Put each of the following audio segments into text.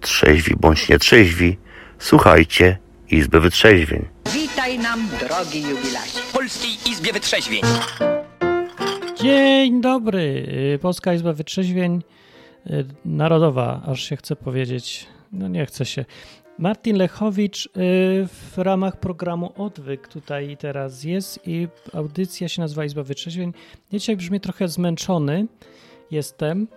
trzeźwi bądź nietrzeźwi, słuchajcie Izby Wytrzeźwień. Witaj nam, drogi jubilacie. Polskiej Izbie Wytrzeźwień. Dzień dobry. Polska Izba Wytrzeźwień y, Narodowa, aż się chce powiedzieć. No nie chce się. Martin Lechowicz y, w ramach programu Odwyk tutaj teraz jest i audycja się nazywa Izba Wytrzeźwień. Ja dzisiaj brzmi trochę zmęczony jestem,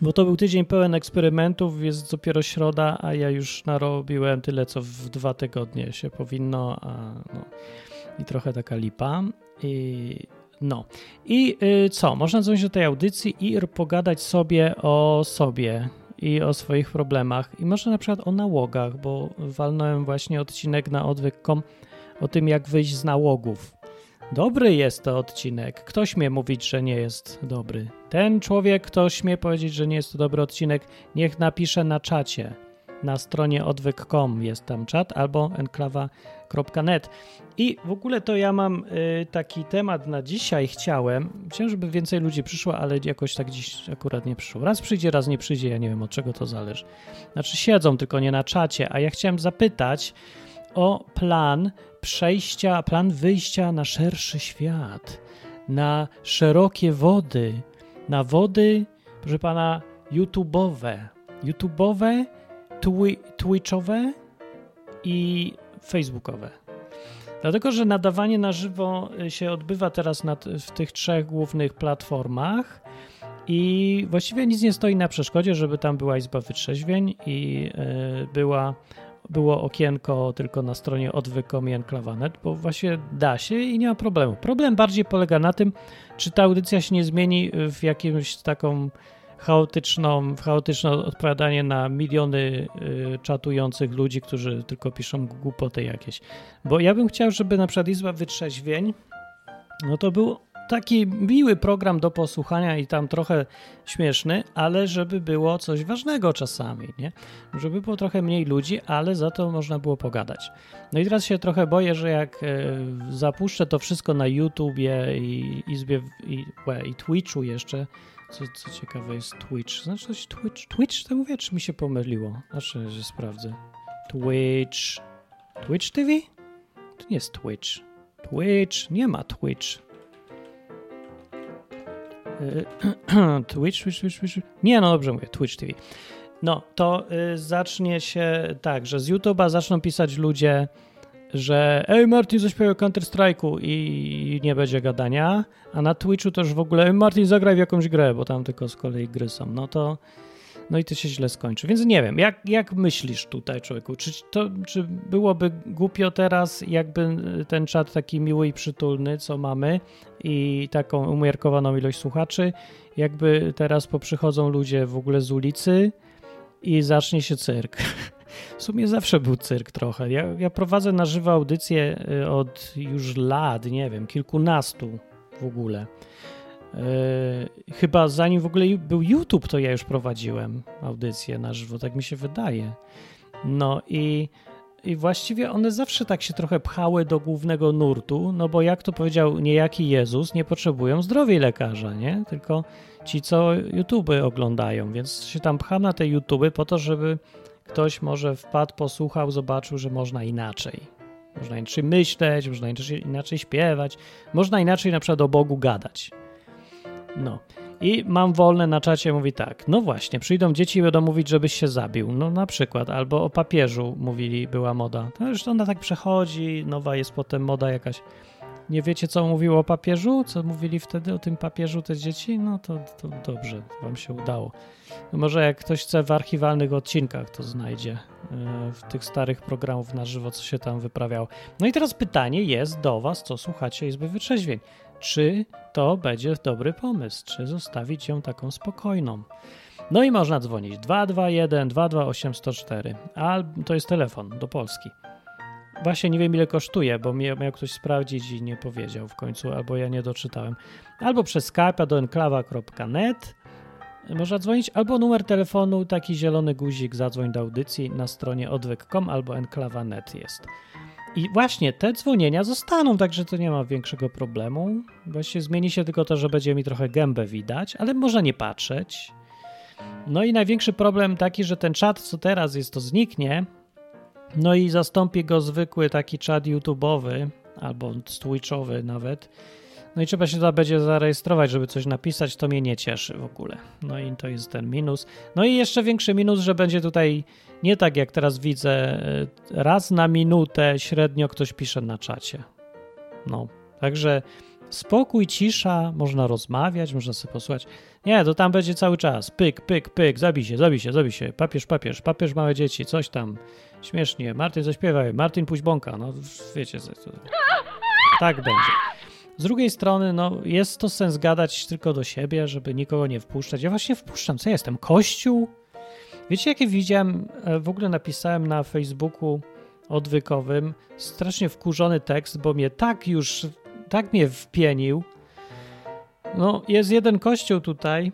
bo to był tydzień pełen eksperymentów, jest dopiero środa, a ja już narobiłem tyle, co w dwa tygodnie się powinno, a no, i trochę taka lipa. I no. I y, co? Można dzwonić do tej audycji i pogadać sobie o sobie i o swoich problemach. I może na przykład o nałogach, bo walnąłem właśnie odcinek na odwyk.com o tym, jak wyjść z nałogów. Dobry jest to odcinek. Kto śmie mówić, że nie jest dobry? Ten człowiek, kto śmie powiedzieć, że nie jest to dobry odcinek, niech napisze na czacie. Na stronie odwyk.com jest tam czat albo enklawa.net. I w ogóle to ja mam y, taki temat na dzisiaj. Chciałem, chciałem, żeby więcej ludzi przyszło, ale jakoś tak dziś akurat nie przyszło. Raz przyjdzie, raz nie przyjdzie. Ja nie wiem od czego to zależy. Znaczy siedzą, tylko nie na czacie. A ja chciałem zapytać o plan przejścia, plan wyjścia na szerszy świat, na szerokie wody, na wody, proszę pana, YouTube'owe. YouTube'owe, twi Twitchowe i Facebookowe. Dlatego, że nadawanie na żywo się odbywa teraz na, w tych trzech głównych platformach i właściwie nic nie stoi na przeszkodzie, żeby tam była Izba Wytrzeźwień i y, była, było okienko tylko na stronie odwykom i enklawanet, bo właśnie da się i nie ma problemu. Problem bardziej polega na tym, czy ta audycja się nie zmieni w jakimś taką chaotyczną, chaotyczne odpowiadanie na miliony y, czatujących ludzi, którzy tylko piszą głupoty jakieś. Bo ja bym chciał, żeby na przykład Izba Wytrzeźwień, no to był taki miły program do posłuchania i tam trochę śmieszny, ale żeby było coś ważnego czasami, nie? Żeby było trochę mniej ludzi, ale za to można było pogadać. No i teraz się trochę boję, że jak e, zapuszczę to wszystko na YouTubie i Izbie i, łe, i Twitchu jeszcze, co, co ciekawe jest Twitch. Znaczy coś Twitch? Twitch to mówię, czy mi się pomyliło? Znaczy, że sprawdzę. Twitch. Twitch TV? To nie jest Twitch. Twitch. Nie ma Twitch. Twitch, Twitch, Twitch, Twitch. Nie, no dobrze mówię, Twitch TV. No, to y, zacznie się tak, że z YouTube'a zaczną pisać ludzie, że ej Martin zaśpiewał Counter Strike'u i nie będzie gadania, a na Twitchu już w ogóle Martin zagraj w jakąś grę, bo tam tylko z kolei gry są. No to no i to się źle skończy. Więc nie wiem, jak, jak myślisz tutaj, człowieku? Czy, to, czy byłoby głupio teraz, jakby ten czat taki miły i przytulny, co mamy, i taką umiarkowaną ilość słuchaczy, jakby teraz poprzychodzą ludzie w ogóle z ulicy i zacznie się cyrk. W sumie zawsze był cyrk trochę. Ja, ja prowadzę na żywo audycje y, od już lat, nie wiem, kilkunastu w ogóle. Yy, chyba zanim w ogóle był YouTube, to ja już prowadziłem audycję na żywo, tak mi się wydaje. No i, i właściwie one zawsze tak się trochę pchały do głównego nurtu, no bo jak to powiedział niejaki Jezus, nie potrzebują zdrowej lekarza, nie? Tylko ci, co YouTube oglądają, więc się tam pcham na te YouTube po to, żeby ktoś może wpadł, posłuchał, zobaczył, że można inaczej. Można inaczej myśleć, można inaczej, inaczej śpiewać, można inaczej na przykład o Bogu gadać. No. I mam wolne na czacie, mówi tak. No właśnie, przyjdą dzieci i będą mówić, żebyś się zabił. No na przykład, albo o papieżu mówili, była moda. To już ona tak przechodzi, nowa jest potem moda jakaś. Nie wiecie, co mówiło o papieżu? Co mówili wtedy o tym papieżu te dzieci? No to, to dobrze, wam się udało. No może jak ktoś chce w archiwalnych odcinkach, to znajdzie e, w tych starych programów na żywo, co się tam wyprawiało. No i teraz pytanie jest do was, co słuchacie Izby Wytrzeźwień czy to będzie dobry pomysł, czy zostawić ją taką spokojną. No i można dzwonić 221 228 104, a to jest telefon do Polski. Właśnie nie wiem ile kosztuje, bo miał ktoś sprawdzić i nie powiedział w końcu, albo ja nie doczytałem. Albo przez Skype'a do enklawa.net można dzwonić, albo numer telefonu, taki zielony guzik, zadzwoń do audycji na stronie odwyk.com albo enklawa.net jest. I właśnie te dzwonienia zostaną, także to nie ma większego problemu. Właśnie zmieni się tylko to, że będzie mi trochę gębę widać, ale można nie patrzeć. No i największy problem taki, że ten czat, co teraz jest, to zniknie, no i zastąpi go zwykły taki czat YouTube'owy albo Twitchowy nawet. No i trzeba się tam będzie zarejestrować, żeby coś napisać, to mnie nie cieszy w ogóle. No i to jest ten minus. No i jeszcze większy minus, że będzie tutaj nie tak jak teraz widzę, y, raz na minutę średnio ktoś pisze na czacie. No, także spokój, cisza, można rozmawiać, można sobie posłuchać. Nie, to tam będzie cały czas. Pyk, pyk, pyk, zabij się, zabij się, zabij się. Papież, papież, papież, małe dzieci, coś tam. Śmiesznie. Martin zaśpiewaj, Martin puść bąka. No wiecie, tak będzie. Z drugiej strony, no, jest to sens gadać tylko do siebie, żeby nikogo nie wpuszczać. Ja właśnie wpuszczam. Co ja jestem? Kościół? Wiecie, jakie widziałem, e, w ogóle napisałem na Facebooku odwykowym strasznie wkurzony tekst, bo mnie tak już, tak mnie wpienił. No, jest jeden kościół tutaj,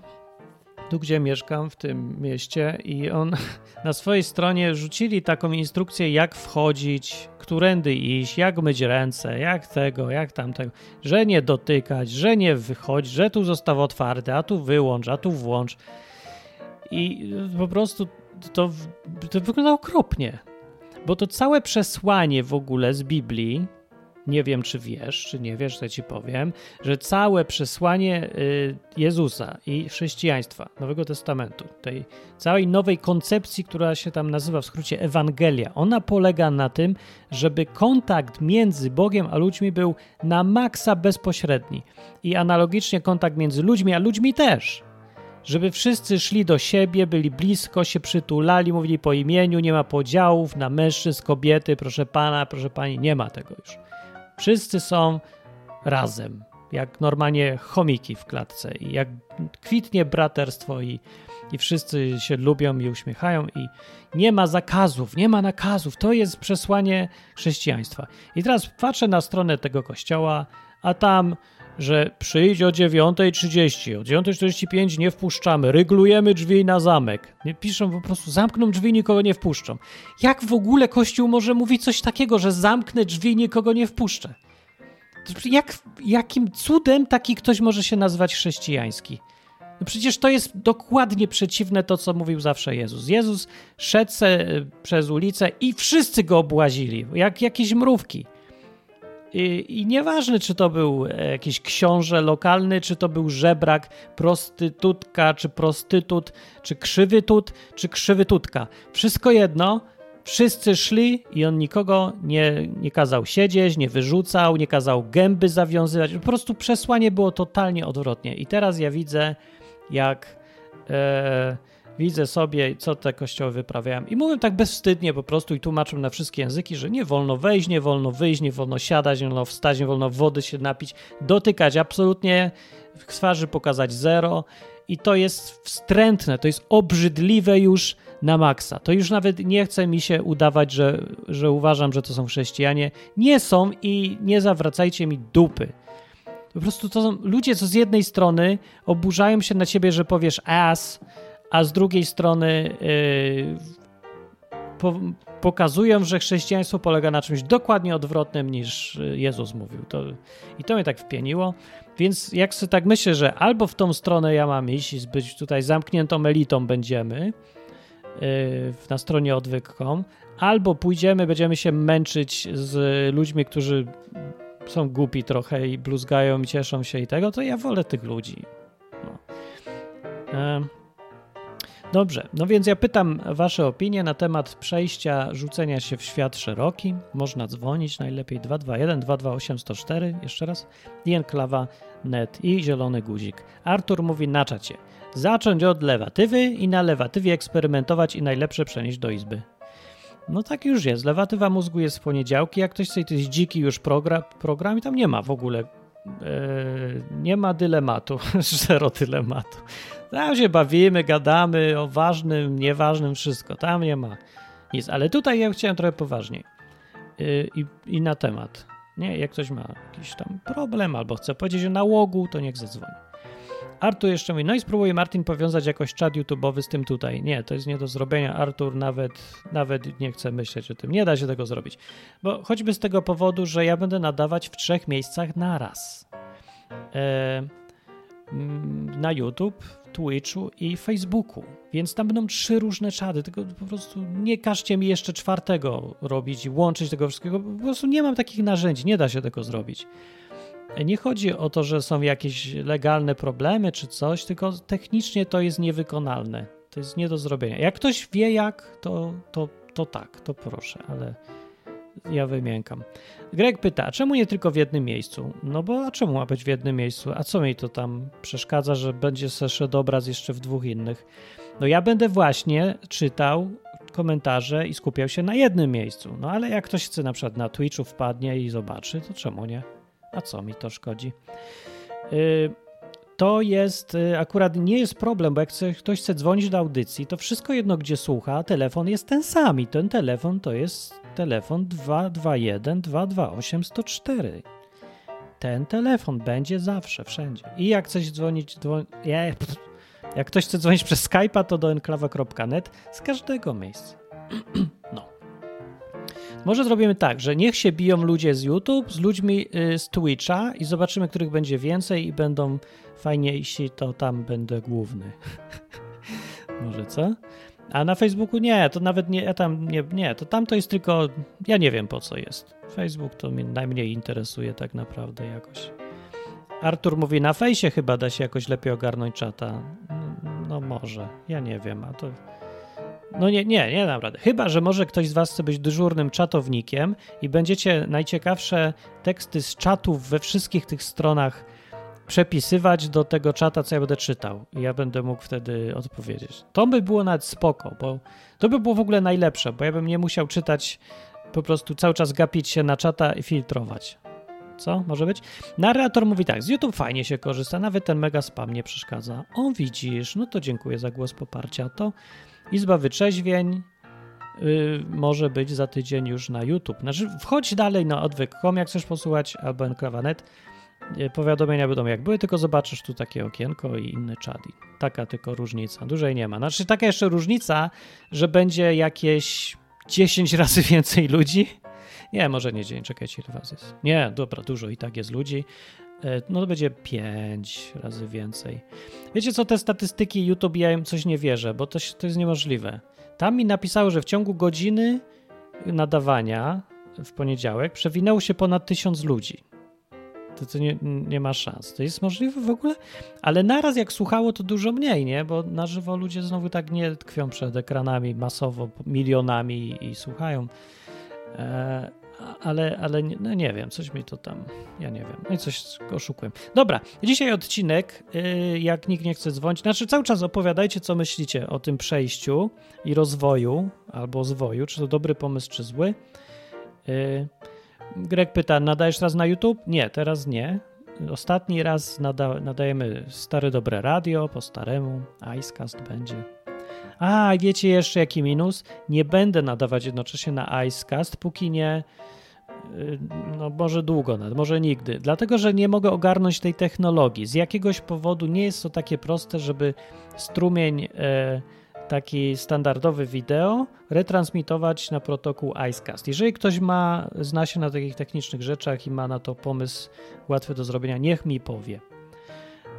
tu gdzie mieszkam, w tym mieście, i on na swojej stronie rzucili taką instrukcję, jak wchodzić, którędy iść, jak myć ręce, jak tego, jak tamtego, że nie dotykać, że nie wychodź, że tu został otwarty, a tu wyłącz, a tu włącz. I po prostu to, to wygląda okropnie, bo to całe przesłanie w ogóle z Biblii nie wiem, czy wiesz, czy nie wiesz, to ci powiem, że całe przesłanie y, Jezusa i chrześcijaństwa, Nowego Testamentu, tej całej nowej koncepcji, która się tam nazywa w skrócie Ewangelia, ona polega na tym, żeby kontakt między Bogiem a ludźmi był na maksa bezpośredni i analogicznie kontakt między ludźmi a ludźmi też. Żeby wszyscy szli do siebie, byli blisko, się przytulali, mówili po imieniu, nie ma podziałów na mężczyzn, kobiety, proszę pana, proszę pani, nie ma tego już. Wszyscy są razem, jak normalnie chomiki w klatce i jak kwitnie braterstwo i, i wszyscy się lubią i uśmiechają i nie ma zakazów, nie ma nakazów. To jest przesłanie chrześcijaństwa. I teraz patrzę na stronę tego kościoła, a tam że przyjdź o 9.30, o 9.45 nie wpuszczamy, ryglujemy drzwi na zamek. Nie piszą po prostu, zamkną drzwi, nikogo nie wpuszczą. Jak w ogóle Kościół może mówić coś takiego, że zamknę drzwi, nikogo nie wpuszczę? Jak, jakim cudem taki ktoś może się nazywać chrześcijański? No przecież to jest dokładnie przeciwne to, co mówił zawsze Jezus. Jezus szedł przez ulicę i wszyscy go obłazili, jak jakieś mrówki. I, I nieważne, czy to był jakiś książę lokalny, czy to był żebrak, prostytutka, czy prostytut, czy krzywy tut, czy krzywy tutka. Wszystko jedno, wszyscy szli i on nikogo nie, nie kazał siedzieć, nie wyrzucał, nie kazał gęby zawiązywać. Po prostu przesłanie było totalnie odwrotnie. I teraz ja widzę, jak. E, widzę sobie, co te kościoły wyprawiają. I mówią tak bezwstydnie po prostu i tłumaczą na wszystkie języki, że nie wolno wejść, nie wolno wyjść, nie wolno siadać, nie wolno wstać, nie wolno wody się napić, dotykać absolutnie, w twarzy pokazać zero. I to jest wstrętne, to jest obrzydliwe już na maksa. To już nawet nie chce mi się udawać, że, że uważam, że to są chrześcijanie. Nie są i nie zawracajcie mi dupy. Po prostu to są ludzie, co z jednej strony oburzają się na ciebie, że powiesz ass, a z drugiej strony yy, po, pokazują, że chrześcijaństwo polega na czymś dokładnie odwrotnym niż Jezus mówił. To, I to mnie tak wpieniło. Więc jak sobie tak myślę, że albo w tą stronę ja mam iść i być tutaj zamkniętą elitą będziemy yy, na stronie odwyk.com, albo pójdziemy, będziemy się męczyć z ludźmi, którzy są głupi trochę i bluzgają i cieszą się i tego, to ja wolę tych ludzi. No. Yy. Dobrze, no więc ja pytam Wasze opinie na temat przejścia rzucenia się w świat szeroki. Można dzwonić, najlepiej 221 228 104, jeszcze raz, i enklawa net i zielony guzik. Artur mówi na czacie. Zacząć od lewatywy i na lewatywie eksperymentować i najlepsze przenieść do izby. No tak już jest. Lewatywa mózgu jest w poniedziałki. Jak ktoś sobie to jest dziki już program, program i tam nie ma w ogóle. Yy, nie ma dylematu. Zero dylematu. Tam się bawimy, gadamy o ważnym, nieważnym, wszystko. Tam nie ma nic. Ale tutaj ja chciałem trochę poważniej. Yy, I, I na temat. Nie, jak ktoś ma jakiś tam problem albo chce powiedzieć o nałogu, to niech zadzwoni. Artur jeszcze mówi, no i spróbuję Martin powiązać jakoś czat YouTube'owy z tym tutaj. Nie, to jest nie do zrobienia. Artur nawet, nawet nie chce myśleć o tym. Nie da się tego zrobić. Bo choćby z tego powodu, że ja będę nadawać w trzech miejscach naraz. Mm, na YouTube, Twitchu i Facebooku. Więc tam będą trzy różne czady, tylko po prostu nie każcie mi jeszcze czwartego robić i łączyć tego wszystkiego. Po prostu nie mam takich narzędzi, nie da się tego zrobić. Nie chodzi o to, że są jakieś legalne problemy czy coś, tylko technicznie to jest niewykonalne. To jest nie do zrobienia. Jak ktoś wie jak, to, to, to tak, to proszę, ale ja wymiękam. Greg pyta, czemu nie tylko w jednym miejscu? No bo a czemu ma być w jednym miejscu? A co mi to tam przeszkadza, że będzie szedł obraz jeszcze w dwóch innych? No ja będę właśnie czytał komentarze i skupiał się na jednym miejscu. No ale jak ktoś chce na przykład na Twitchu wpadnie i zobaczy, to czemu nie? A co mi to szkodzi? Yy, to jest y, akurat nie jest problem, bo jak ktoś chce dzwonić do audycji, to wszystko jedno, gdzie słucha, telefon jest ten sam i ten telefon to jest telefon 221 228 104. Ten telefon będzie zawsze, wszędzie. I jak chcesz dzwonić, dzwoni, jak ktoś chce dzwonić przez Skype'a, to do enklawa.net z każdego miejsca. no. Może zrobimy tak, że niech się biją ludzie z YouTube z ludźmi y, z Twitcha i zobaczymy, których będzie więcej i będą fajniejsi, to tam będę główny. Może co? A na Facebooku nie, to nawet nie, ja tam nie, nie, to tam to jest tylko, ja nie wiem po co jest. Facebook to mnie najmniej interesuje tak naprawdę jakoś. Artur mówi, na fejsie chyba da się jakoś lepiej ogarnąć czata. No, no może, ja nie wiem, a to no nie, nie, nie naprawdę. Chyba, że może ktoś z Was chce być dyżurnym czatownikiem i będziecie najciekawsze teksty z czatów we wszystkich tych stronach przepisywać do tego czata, co ja będę czytał. I ja będę mógł wtedy odpowiedzieć. To by było nawet spoko, bo to by było w ogóle najlepsze, bo ja bym nie musiał czytać, po prostu cały czas gapić się na czata i filtrować. Co może być? Narrator mówi tak, z YouTube fajnie się korzysta, nawet ten mega spam nie przeszkadza. O, widzisz, no to dziękuję za głos poparcia. To Izba Wytrzeźwień yy, może być za tydzień już na YouTube. Znaczy, wchodź dalej na odwyk.com, jak chcesz posłuchać, albo enklawa.net. Yy, powiadomienia będą jak były, tylko zobaczysz tu takie okienko i inny czat. Taka tylko różnica. Dużej nie ma. Znaczy, taka jeszcze różnica, że będzie jakieś 10 razy więcej ludzi. Nie, może nie dzień, czekajcie, ile was jest. Nie, dobra, dużo i tak jest ludzi. E, no to będzie 5 razy więcej. Wiecie co, te statystyki YouTube, ja im coś nie wierzę, bo to, to jest niemożliwe. Tam mi napisało, że w ciągu godziny nadawania w poniedziałek przewinęło się ponad tysiąc ludzi. To, to nie, nie ma szans. To jest możliwe w ogóle? Ale naraz jak słuchało, to dużo mniej, nie? Bo na żywo ludzie znowu tak nie tkwią przed ekranami masowo, milionami i, i słuchają. E, ale, ale nie, no nie wiem, coś mi to tam, ja nie wiem, no i coś oszukuję. Dobra, dzisiaj odcinek, y, jak nikt nie chce dzwonić, znaczy cały czas opowiadajcie, co myślicie o tym przejściu i rozwoju, albo zwoju, czy to dobry pomysł, czy zły. Greg pyta, nadajesz raz na YouTube? Nie, teraz nie. Ostatni raz nada, nadajemy stare dobre radio, po staremu, Icecast będzie. A, wiecie jeszcze jaki minus? Nie będę nadawać jednocześnie na Icecast, póki nie y, no może długo, może nigdy. Dlatego, że nie mogę ogarnąć tej technologii. Z jakiegoś powodu nie jest to takie proste, żeby strumień e, taki standardowy wideo retransmitować na protokół Icecast. Jeżeli ktoś ma, zna się na takich technicznych rzeczach i ma na to pomysł łatwy do zrobienia, niech mi powie.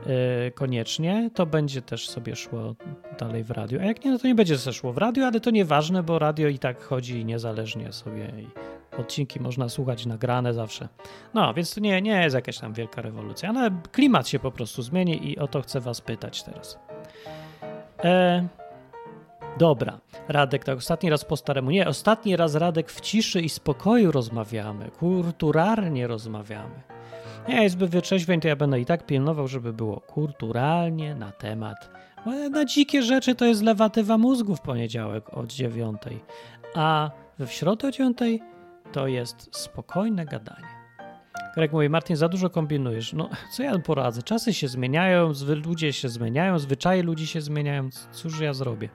E, koniecznie, to będzie też sobie szło dalej w radiu. A jak nie, no to nie będzie sobie szło w radiu, ale to nieważne, bo radio i tak chodzi niezależnie sobie i odcinki można słuchać nagrane zawsze. No, więc to nie, nie jest jakaś tam wielka rewolucja, ale klimat się po prostu zmieni i o to chcę was pytać teraz. E, dobra, Radek, tak ostatni raz po staremu. Nie, ostatni raz Radek w ciszy i spokoju rozmawiamy, kulturalnie rozmawiamy. Nie, Izby Wytrzeźwień to ja będę i tak pilnował, żeby było kulturalnie, na temat. Na dzikie rzeczy to jest lewatywa mózgu w poniedziałek od dziewiątej, a w środę o dziewiątej to jest spokojne gadanie. Jak mówi, Martin, za dużo kombinujesz. No, co ja poradzę? Czasy się zmieniają, ludzie się zmieniają, zwyczaje ludzi się zmieniają. Cóż ja zrobię?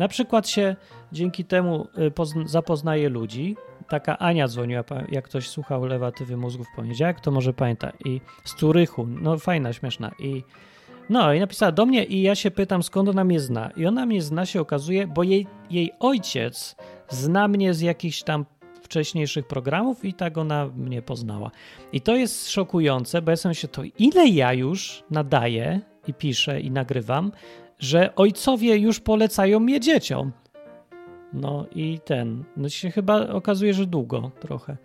Na przykład się dzięki temu y, zapoznaje ludzi, taka Ania dzwoniła, jak ktoś słuchał lewatywy mózgu w poniedziałek, to może pamięta. I z Turychu, no fajna, śmieszna. I no i napisała do mnie i ja się pytam, skąd ona mnie zna. I ona mnie zna, się okazuje, bo jej, jej ojciec zna mnie z jakichś tam wcześniejszych programów i tak ona mnie poznała. I to jest szokujące, bo ja sobie się to, ile ja już nadaję i piszę i nagrywam, że ojcowie już polecają mnie dzieciom. No i ten, no się chyba okazuje, że długo trochę.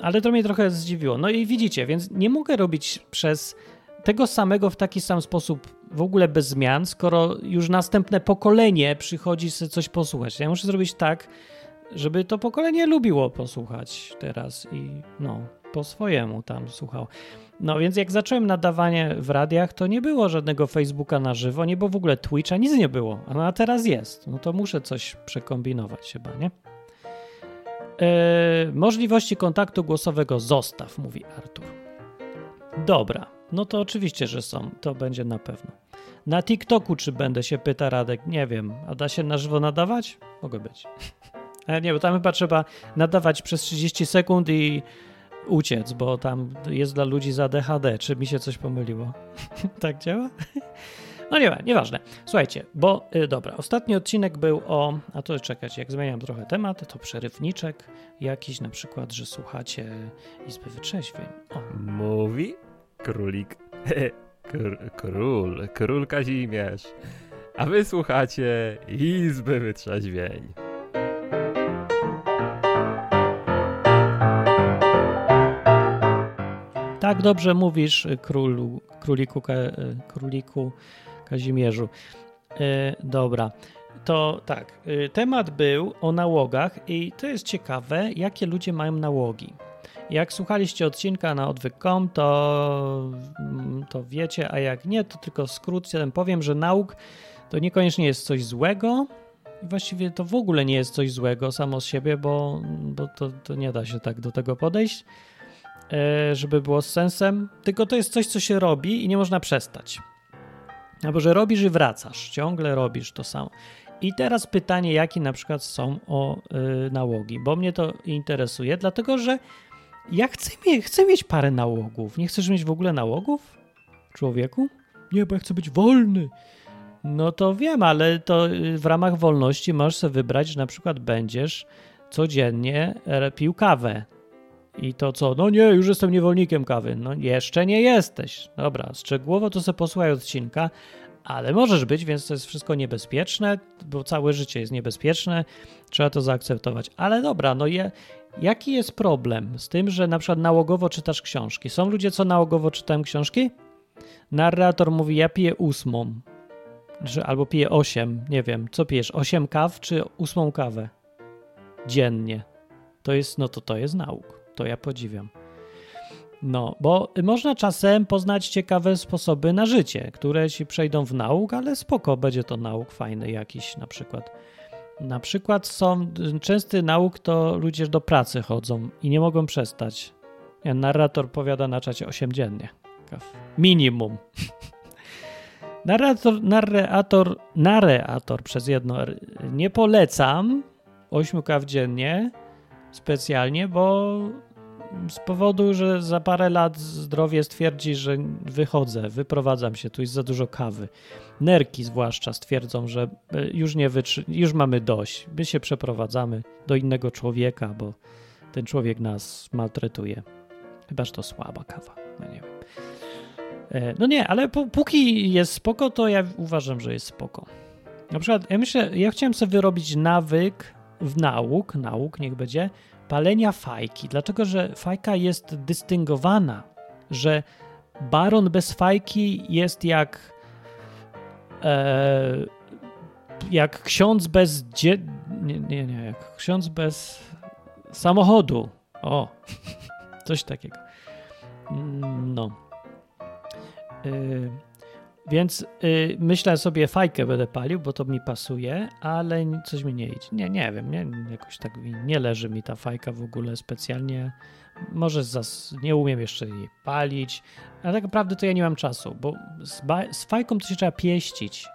Ale to mnie trochę zdziwiło. No i widzicie, więc nie mogę robić przez tego samego w taki sam sposób w ogóle bez zmian, skoro już następne pokolenie przychodzi sobie coś posłuchać. Ja muszę zrobić tak, żeby to pokolenie lubiło posłuchać teraz i no, po swojemu tam słuchał. No więc jak zacząłem nadawanie w radiach, to nie było żadnego Facebooka na żywo, nie było w ogóle Twitcha, nic nie było. No a teraz jest. No to muszę coś przekombinować chyba, nie? Eee, możliwości kontaktu głosowego zostaw, mówi Artur. Dobra, no to oczywiście, że są. To będzie na pewno. Na TikToku czy będę się pyta Radek? Nie wiem. A da się na żywo nadawać? Mogę być. Nie, bo tam chyba trzeba nadawać przez 30 sekund i uciec, bo tam jest dla ludzi za DHD. Czy mi się coś pomyliło? tak działa? No nie, nieważne. Słuchajcie, bo y, dobra, ostatni odcinek był o, a to czekać, jak zmieniam trochę temat, to przerywniczek jakiś, na przykład, że słuchacie Izby Wytrzeźwień. O. Mówi królik, Kr król, król Kazimierz. A wy słuchacie Izby Wytrzeźwień. Tak dobrze mówisz, królu, króliku, ka, króliku Kazimierzu. E, dobra, to tak. Temat był o nałogach i to jest ciekawe, jakie ludzie mają nałogi. Jak słuchaliście odcinka na odwyk.com, to, mm, to wiecie, a jak nie, to tylko skrót powiem, że nauk to niekoniecznie jest coś złego. Właściwie to w ogóle nie jest coś złego samo z siebie, bo, bo to, to nie da się tak do tego podejść, żeby było z sensem. Tylko to jest coś, co się robi i nie można przestać. Albo że robisz i wracasz, ciągle robisz to samo. I teraz pytanie, jakie na przykład są o y, nałogi, bo mnie to interesuje, dlatego że ja chcę, chcę mieć parę nałogów. Nie chcesz mieć w ogóle nałogów? Człowieku? Nie, bo ja chcę być wolny. No to wiem, ale to y, w ramach wolności możesz sobie wybrać, że na przykład będziesz codziennie e, pił kawę. I to co? No nie, już jestem niewolnikiem kawy. No jeszcze nie jesteś. Dobra, szczegółowo to sobie posłuchaj odcinka, ale możesz być, więc to jest wszystko niebezpieczne, bo całe życie jest niebezpieczne, trzeba to zaakceptować. Ale dobra, no je, jaki jest problem z tym, że na przykład nałogowo czytasz książki? Są ludzie, co nałogowo czytają książki? Narrator mówi, ja piję ósmą, albo piję osiem, nie wiem, co pijesz, osiem kaw czy ósmą kawę dziennie? To jest, no to to jest nauk, to ja podziwiam. No, bo można czasem poznać ciekawe sposoby na życie, które ci przejdą w nauk, ale spoko, będzie to nauk fajny jakiś na przykład. Na przykład są częsty nauk to ludzie do pracy chodzą i nie mogą przestać. Ja, narrator powiada na czacie 8 dziennie. Minimum. narrator, narrator, narrator przez jedno nie polecam 8 kaw dziennie specjalnie, bo z powodu, że za parę lat zdrowie stwierdzi, że wychodzę, wyprowadzam się, tu jest za dużo kawy. Nerki zwłaszcza stwierdzą, że e, już nie wytrzy- już mamy dość. My się przeprowadzamy do innego człowieka, bo ten człowiek nas maltretuje. Chyba, że to słaba kawa. No nie wiem. E, no nie, ale póki jest spoko, to ja uważam, że jest spoko. Na przykład, ja myślę, ja chciałem sobie wyrobić nawyk w nauk, nauk niech będzie, palenia fajki, dlatego że fajka jest dystyngowana, że baron bez fajki jest jak e, jak ksiądz bez dzie... nie, nie, nie, jak ksiądz bez samochodu. O, coś takiego. Mm, no. Y więc y, myślę sobie, fajkę będę palił, bo to mi pasuje, ale coś mi nie idzie. Nie, nie wiem, nie, jakoś tak nie leży mi ta fajka w ogóle specjalnie. Może zas, nie umiem jeszcze jej palić, ale tak naprawdę to ja nie mam czasu, bo z, z fajką to się trzeba pieścić.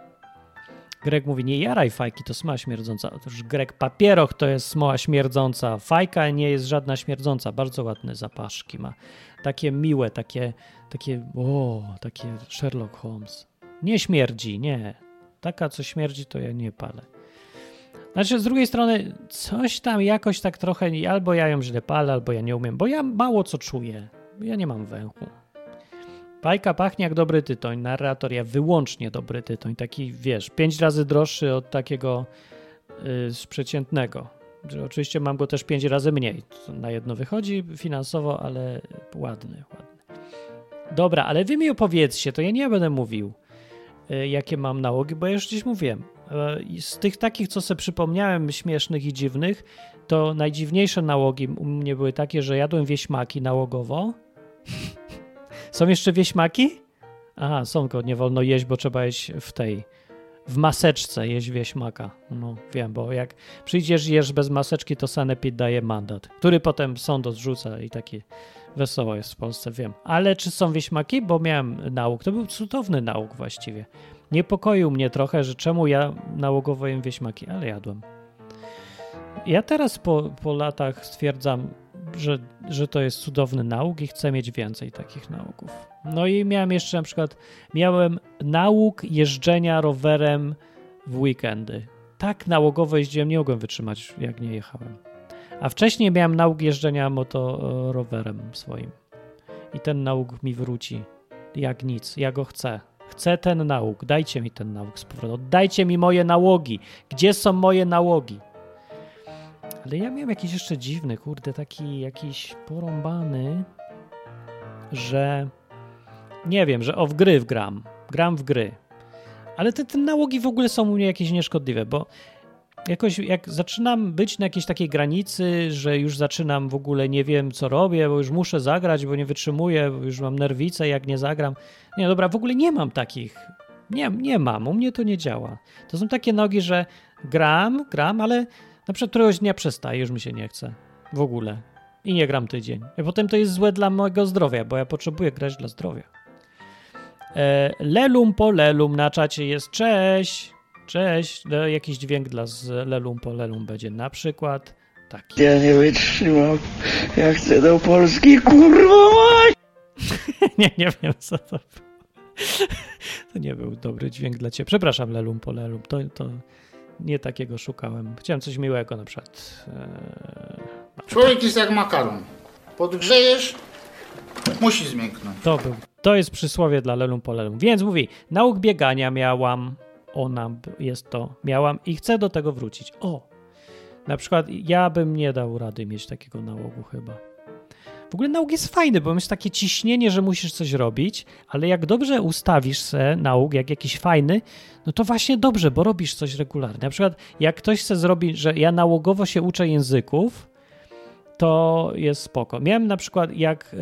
Greg mówi, nie jaraj fajki, to smoła śmierdząca. Otóż Greg, papieroch to jest smoła śmierdząca. Fajka nie jest żadna śmierdząca. Bardzo ładne zapaszki ma. Takie miłe, takie, takie, o, takie Sherlock Holmes. Nie śmierdzi, nie. Taka, co śmierdzi, to ja nie palę. Znaczy, z drugiej strony, coś tam jakoś tak trochę, albo ja ją źle palę, albo ja nie umiem, bo ja mało co czuję. Ja nie mam węchu. Bajka pachnie jak dobry tytoń, narrator ja wyłącznie dobry tytoń, taki wiesz, pięć razy droższy od takiego yy, przeciętnego. Oczywiście mam go też pięć razy mniej. Na jedno wychodzi finansowo, ale ładny, ładny. Dobra, ale wy mi opowiedzcie, to ja nie będę mówił, yy, jakie mam nałogi, bo ja już gdzieś mówiłem. Yy, z tych takich, co sobie przypomniałem, śmiesznych i dziwnych, to najdziwniejsze nałogi u mnie były takie, że jadłem wieśmaki nałogowo. Są jeszcze wieśmaki? Aha, są, tylko nie wolno jeść, bo trzeba jeść w tej, w maseczce jeść wieśmaka. No, wiem, bo jak przyjdziesz jesz bez maseczki, to Sanepid daje mandat, który potem sąd odrzuca i taki wesoło jest w Polsce, wiem. Ale czy są wieśmaki? Bo miałem nauk. To był cudowny nauk właściwie. Niepokoił mnie trochę, że czemu ja nałogowo jem wieśmaki, ale jadłem. Ja teraz po, po latach stwierdzam, że, że to jest cudowny nauk i chcę mieć więcej takich nauków. No i miałem jeszcze na przykład, miałem nauk jeżdżenia rowerem w weekendy. Tak nałogowo jeździłem, nie mogłem wytrzymać, jak nie jechałem. A wcześniej miałem nauk jeżdżenia motorowerem swoim. I ten nauk mi wróci jak nic. Ja go chcę. Chcę ten nauk. Dajcie mi ten nauk z powrotem. Dajcie mi moje nałogi. Gdzie są moje nałogi? Ale ja miałem jakiś jeszcze dziwny, kurde, taki jakiś porąbany, że nie wiem, że o w gry wgram. Gram w gry. Ale te, te nałogi w ogóle są u mnie jakieś nieszkodliwe, bo jakoś jak zaczynam być na jakiejś takiej granicy, że już zaczynam w ogóle nie wiem co robię, bo już muszę zagrać, bo nie wytrzymuję, bo już mam nerwicę, jak nie zagram. Nie, dobra, w ogóle nie mam takich. Nie, nie mam, u mnie to nie działa. To są takie nogi, że gram, gram, ale na przykład któregoś dnia przestaje, już mi się nie chce. W ogóle. I nie gram tydzień. I potem to jest złe dla mojego zdrowia, bo ja potrzebuję grać dla zdrowia. E, lelum po lelum na czacie jest cześć. Cześć. No, jakiś dźwięk dla z lelum po lelum będzie na przykład taki. Ja nie wytrzymam. Ja chcę do Polski, kurwa mać! nie, nie wiem co to było. To nie był dobry dźwięk dla ciebie. Przepraszam, lelum po lelum. To, to nie takiego szukałem. Chciałem coś miłego na przykład. Eee, Człowiek jest jak makaron. Podgrzejesz, musi zmięknąć. to był. To jest przysłowie dla lelum po lelum. Więc mówi, nauk biegania miałam. Ona jest to. Miałam i chcę do tego wrócić. O! Na przykład ja bym nie dał rady mieć takiego nałogu chyba. W ogóle nauk jest fajny, bo jest takie ciśnienie, że musisz coś robić, ale jak dobrze ustawisz se nauk, jak jakiś fajny, no to właśnie dobrze, bo robisz coś regularnie. Na przykład jak ktoś chce zrobić, że ja nałogowo się uczę języków, to jest spoko. Miałem na przykład, jak y,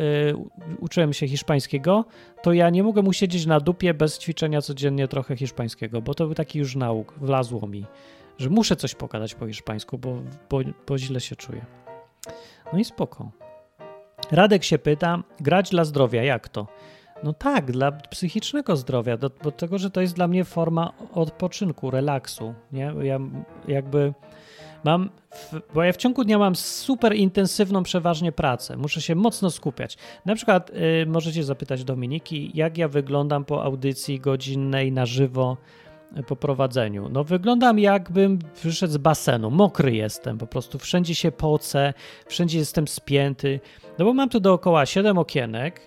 uczyłem się hiszpańskiego, to ja nie mogłem usiedzieć na dupie bez ćwiczenia codziennie trochę hiszpańskiego, bo to był taki już nauk, wlazło mi, że muszę coś pokazać po hiszpańsku, bo, bo, bo źle się czuję. No i spoko. Radek się pyta, grać dla zdrowia, jak to? No tak, dla psychicznego zdrowia, do, do tego, że to jest dla mnie forma odpoczynku, relaksu, nie? Ja jakby mam, w, bo ja w ciągu dnia mam super intensywną przeważnie pracę, muszę się mocno skupiać. Na przykład y, możecie zapytać Dominiki, jak ja wyglądam po audycji godzinnej na żywo po prowadzeniu. No wyglądam jakbym wyszedł z basenu, mokry jestem, po prostu wszędzie się pocę, wszędzie jestem spięty, no bo mam tu dookoła 7 okienek,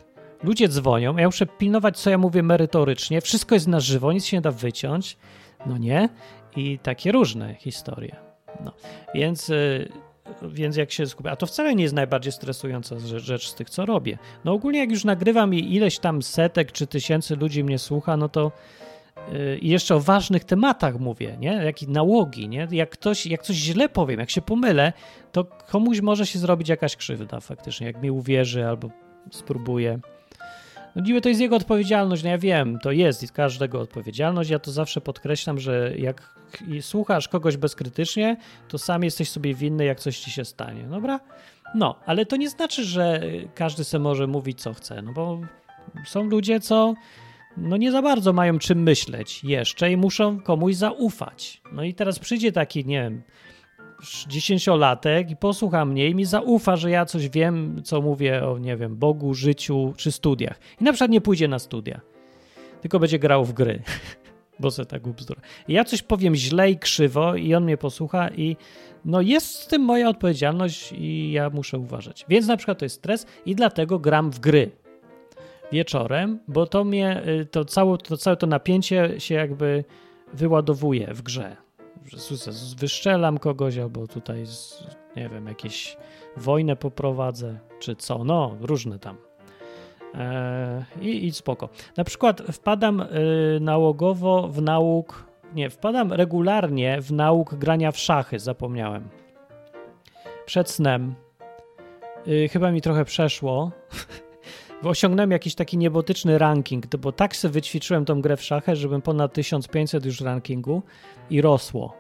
ludzie dzwonią, ja muszę pilnować, co ja mówię merytorycznie, wszystko jest na żywo, nic się nie da wyciąć, no nie? I takie różne historie. No, więc, y, więc jak się skupię, a to wcale nie jest najbardziej stresująca rzecz, z tych, co robię. No ogólnie jak już nagrywam i ileś tam setek czy tysięcy ludzi mnie słucha, no to i jeszcze o ważnych tematach mówię, nie? Jak i nałogi, nie? Jak, ktoś, jak coś źle powiem, jak się pomylę, to komuś może się zrobić jakaś krzywda faktycznie, jak mi uwierzy albo spróbuje. No niby to jest jego odpowiedzialność, no ja wiem, to jest każdego odpowiedzialność. Ja to zawsze podkreślam, że jak słuchasz kogoś bezkrytycznie, to sam jesteś sobie winny, jak coś ci się stanie, dobra? No, ale to nie znaczy, że każdy se może mówić, co chce, no bo są ludzie, co no nie za bardzo mają czym myśleć jeszcze i muszą komuś zaufać. No i teraz przyjdzie taki, nie wiem, dziesięciolatek i posłucha mnie i mi zaufa, że ja coś wiem, co mówię o, nie wiem, Bogu, życiu czy studiach. I na przykład nie pójdzie na studia, tylko będzie grał w gry. bo se tak ubzdura. Ja coś powiem źle i krzywo i on mnie posłucha i no jest z tym moja odpowiedzialność i ja muszę uważać. Więc na przykład to jest stres i dlatego gram w gry wieczorem, bo to mnie, y, to całe to, całe to napięcie się jakby wyładowuje w grze. Wyszczelam kogoś albo tutaj, nie wiem, jakieś wojnę poprowadzę, czy co, no, różne tam. Eee, i, I spoko. Na przykład wpadam y, nałogowo w nauk, nie, wpadam regularnie w nauk grania w szachy, zapomniałem. Przed snem. Y, chyba mi trochę przeszło. Osiągnąłem jakiś taki niebotyczny ranking, bo tak sobie wyćwiczyłem tą grę w szachy, żebym ponad 1500 już rankingu i rosło.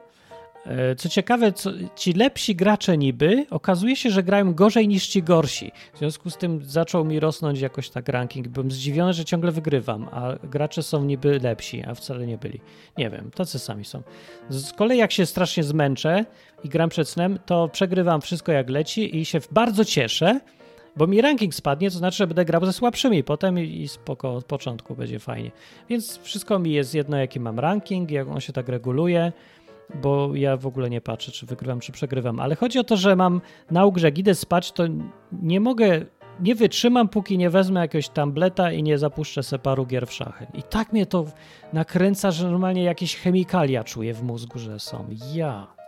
E, Co ciekawe, co, ci lepsi gracze niby, okazuje się, że grają gorzej niż ci gorsi. W związku z tym zaczął mi rosnąć jakoś tak ranking. Byłem zdziwiony, że ciągle wygrywam, a gracze są niby lepsi, a wcale nie byli. Nie wiem, tacy sami są. Z kolei jak się strasznie zmęczę i gram przed snem, to przegrywam wszystko jak leci i się bardzo cieszę, bo mi ranking spadnie, to znaczy, że będę grał ze słabszymi potem i spoko, od początku będzie fajnie. Więc wszystko mi jest jedno, jaki mam ranking, jak on się tak reguluje, bo ja w ogóle nie patrzę, czy wygrywam, czy przegrywam. Ale chodzi o to, że mam nauk, że jak idę spać, to nie mogę, nie wytrzymam, póki nie wezmę jakiegoś tableta i nie zapuszczę se paru gier w szachy. I tak mnie to nakręca, że normalnie jakieś chemikalia czuję w mózgu, że są. Ja.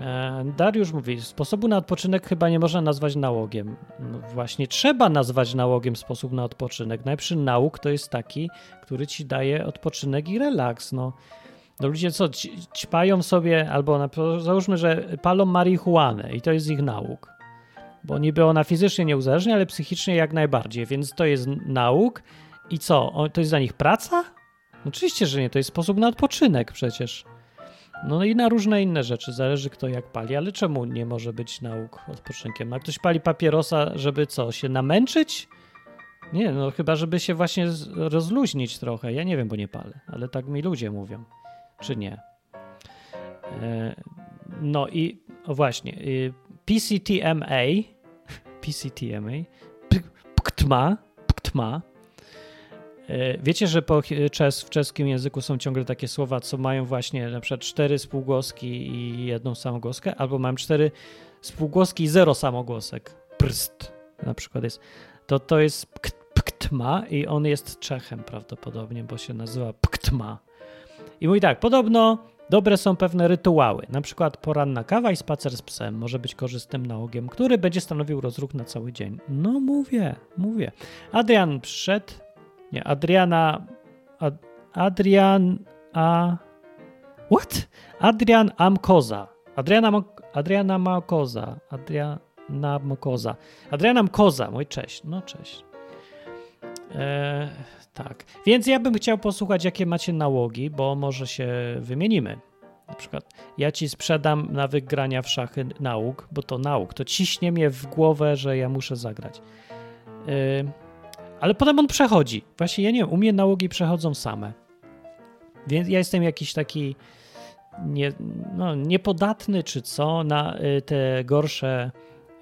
E, Dariusz mówi, sposobu na odpoczynek chyba nie można nazwać nałogiem. No właśnie, trzeba nazwać nałogiem sposób na odpoczynek. Najlepszy nauk to jest taki, który ci daje odpoczynek i relaks. No, no ludzie co, ćpają sobie, albo na, załóżmy, że palą marihuanę i to jest ich nauk. Bo niby ona fizycznie nie uzależnia, ale psychicznie jak najbardziej, więc to jest nauk. I co, to jest dla nich praca? Oczywiście, że nie, to jest sposób na odpoczynek przecież. No i na różne inne rzeczy, zależy kto jak pali, ale czemu nie może być nauk odpoczynkiem? A ktoś pali papierosa, żeby co, się namęczyć? Nie, no chyba, żeby się właśnie rozluźnić trochę. Ja nie wiem, bo nie palę, ale tak mi ludzie mówią. Czy nie? E, no i właśnie, y, PCTMA, PCTMA, P- PKTMA, PKTMA, E, Wiecie, że po czes, w czeskim języku są ciągle takie słowa, co mają właśnie na przykład cztery spółgłoski i jedną samogłoskę, albo mam cztery spółgłoski i zero samogłosek. Prst na przykład jest. To to jest pkt, pktma i on jest Czechem prawdopodobnie, bo się nazywa pktma. I mówi tak, podobno dobre są pewne rytuały, na przykład poranna kawa i spacer z psem może być korzystnym nałogiem, który będzie stanowił rozruch na cały dzień. No mówię, mówię. Adrian przyszedł, nie, Adriana. Ad, Adrian. A. What? Adrian Amkoza. Adriana, Mo- Adriana Makoza. Adriana Mokoza. Adriana Mkoza, mój cześć. No cześć. E, tak. Więc ja bym chciał posłuchać, jakie macie nałogi, bo może się wymienimy. Na przykład ja ci sprzedam nawyk grania w szachy nauk, bo to nauk. To ciśnie mnie w głowę, że ja muszę zagrać. E, ale potem on przechodzi. Właśnie ja nie wiem, u mnie nałogi przechodzą same. Więc ja jestem jakiś taki nie, no, niepodatny czy co na y, te gorsze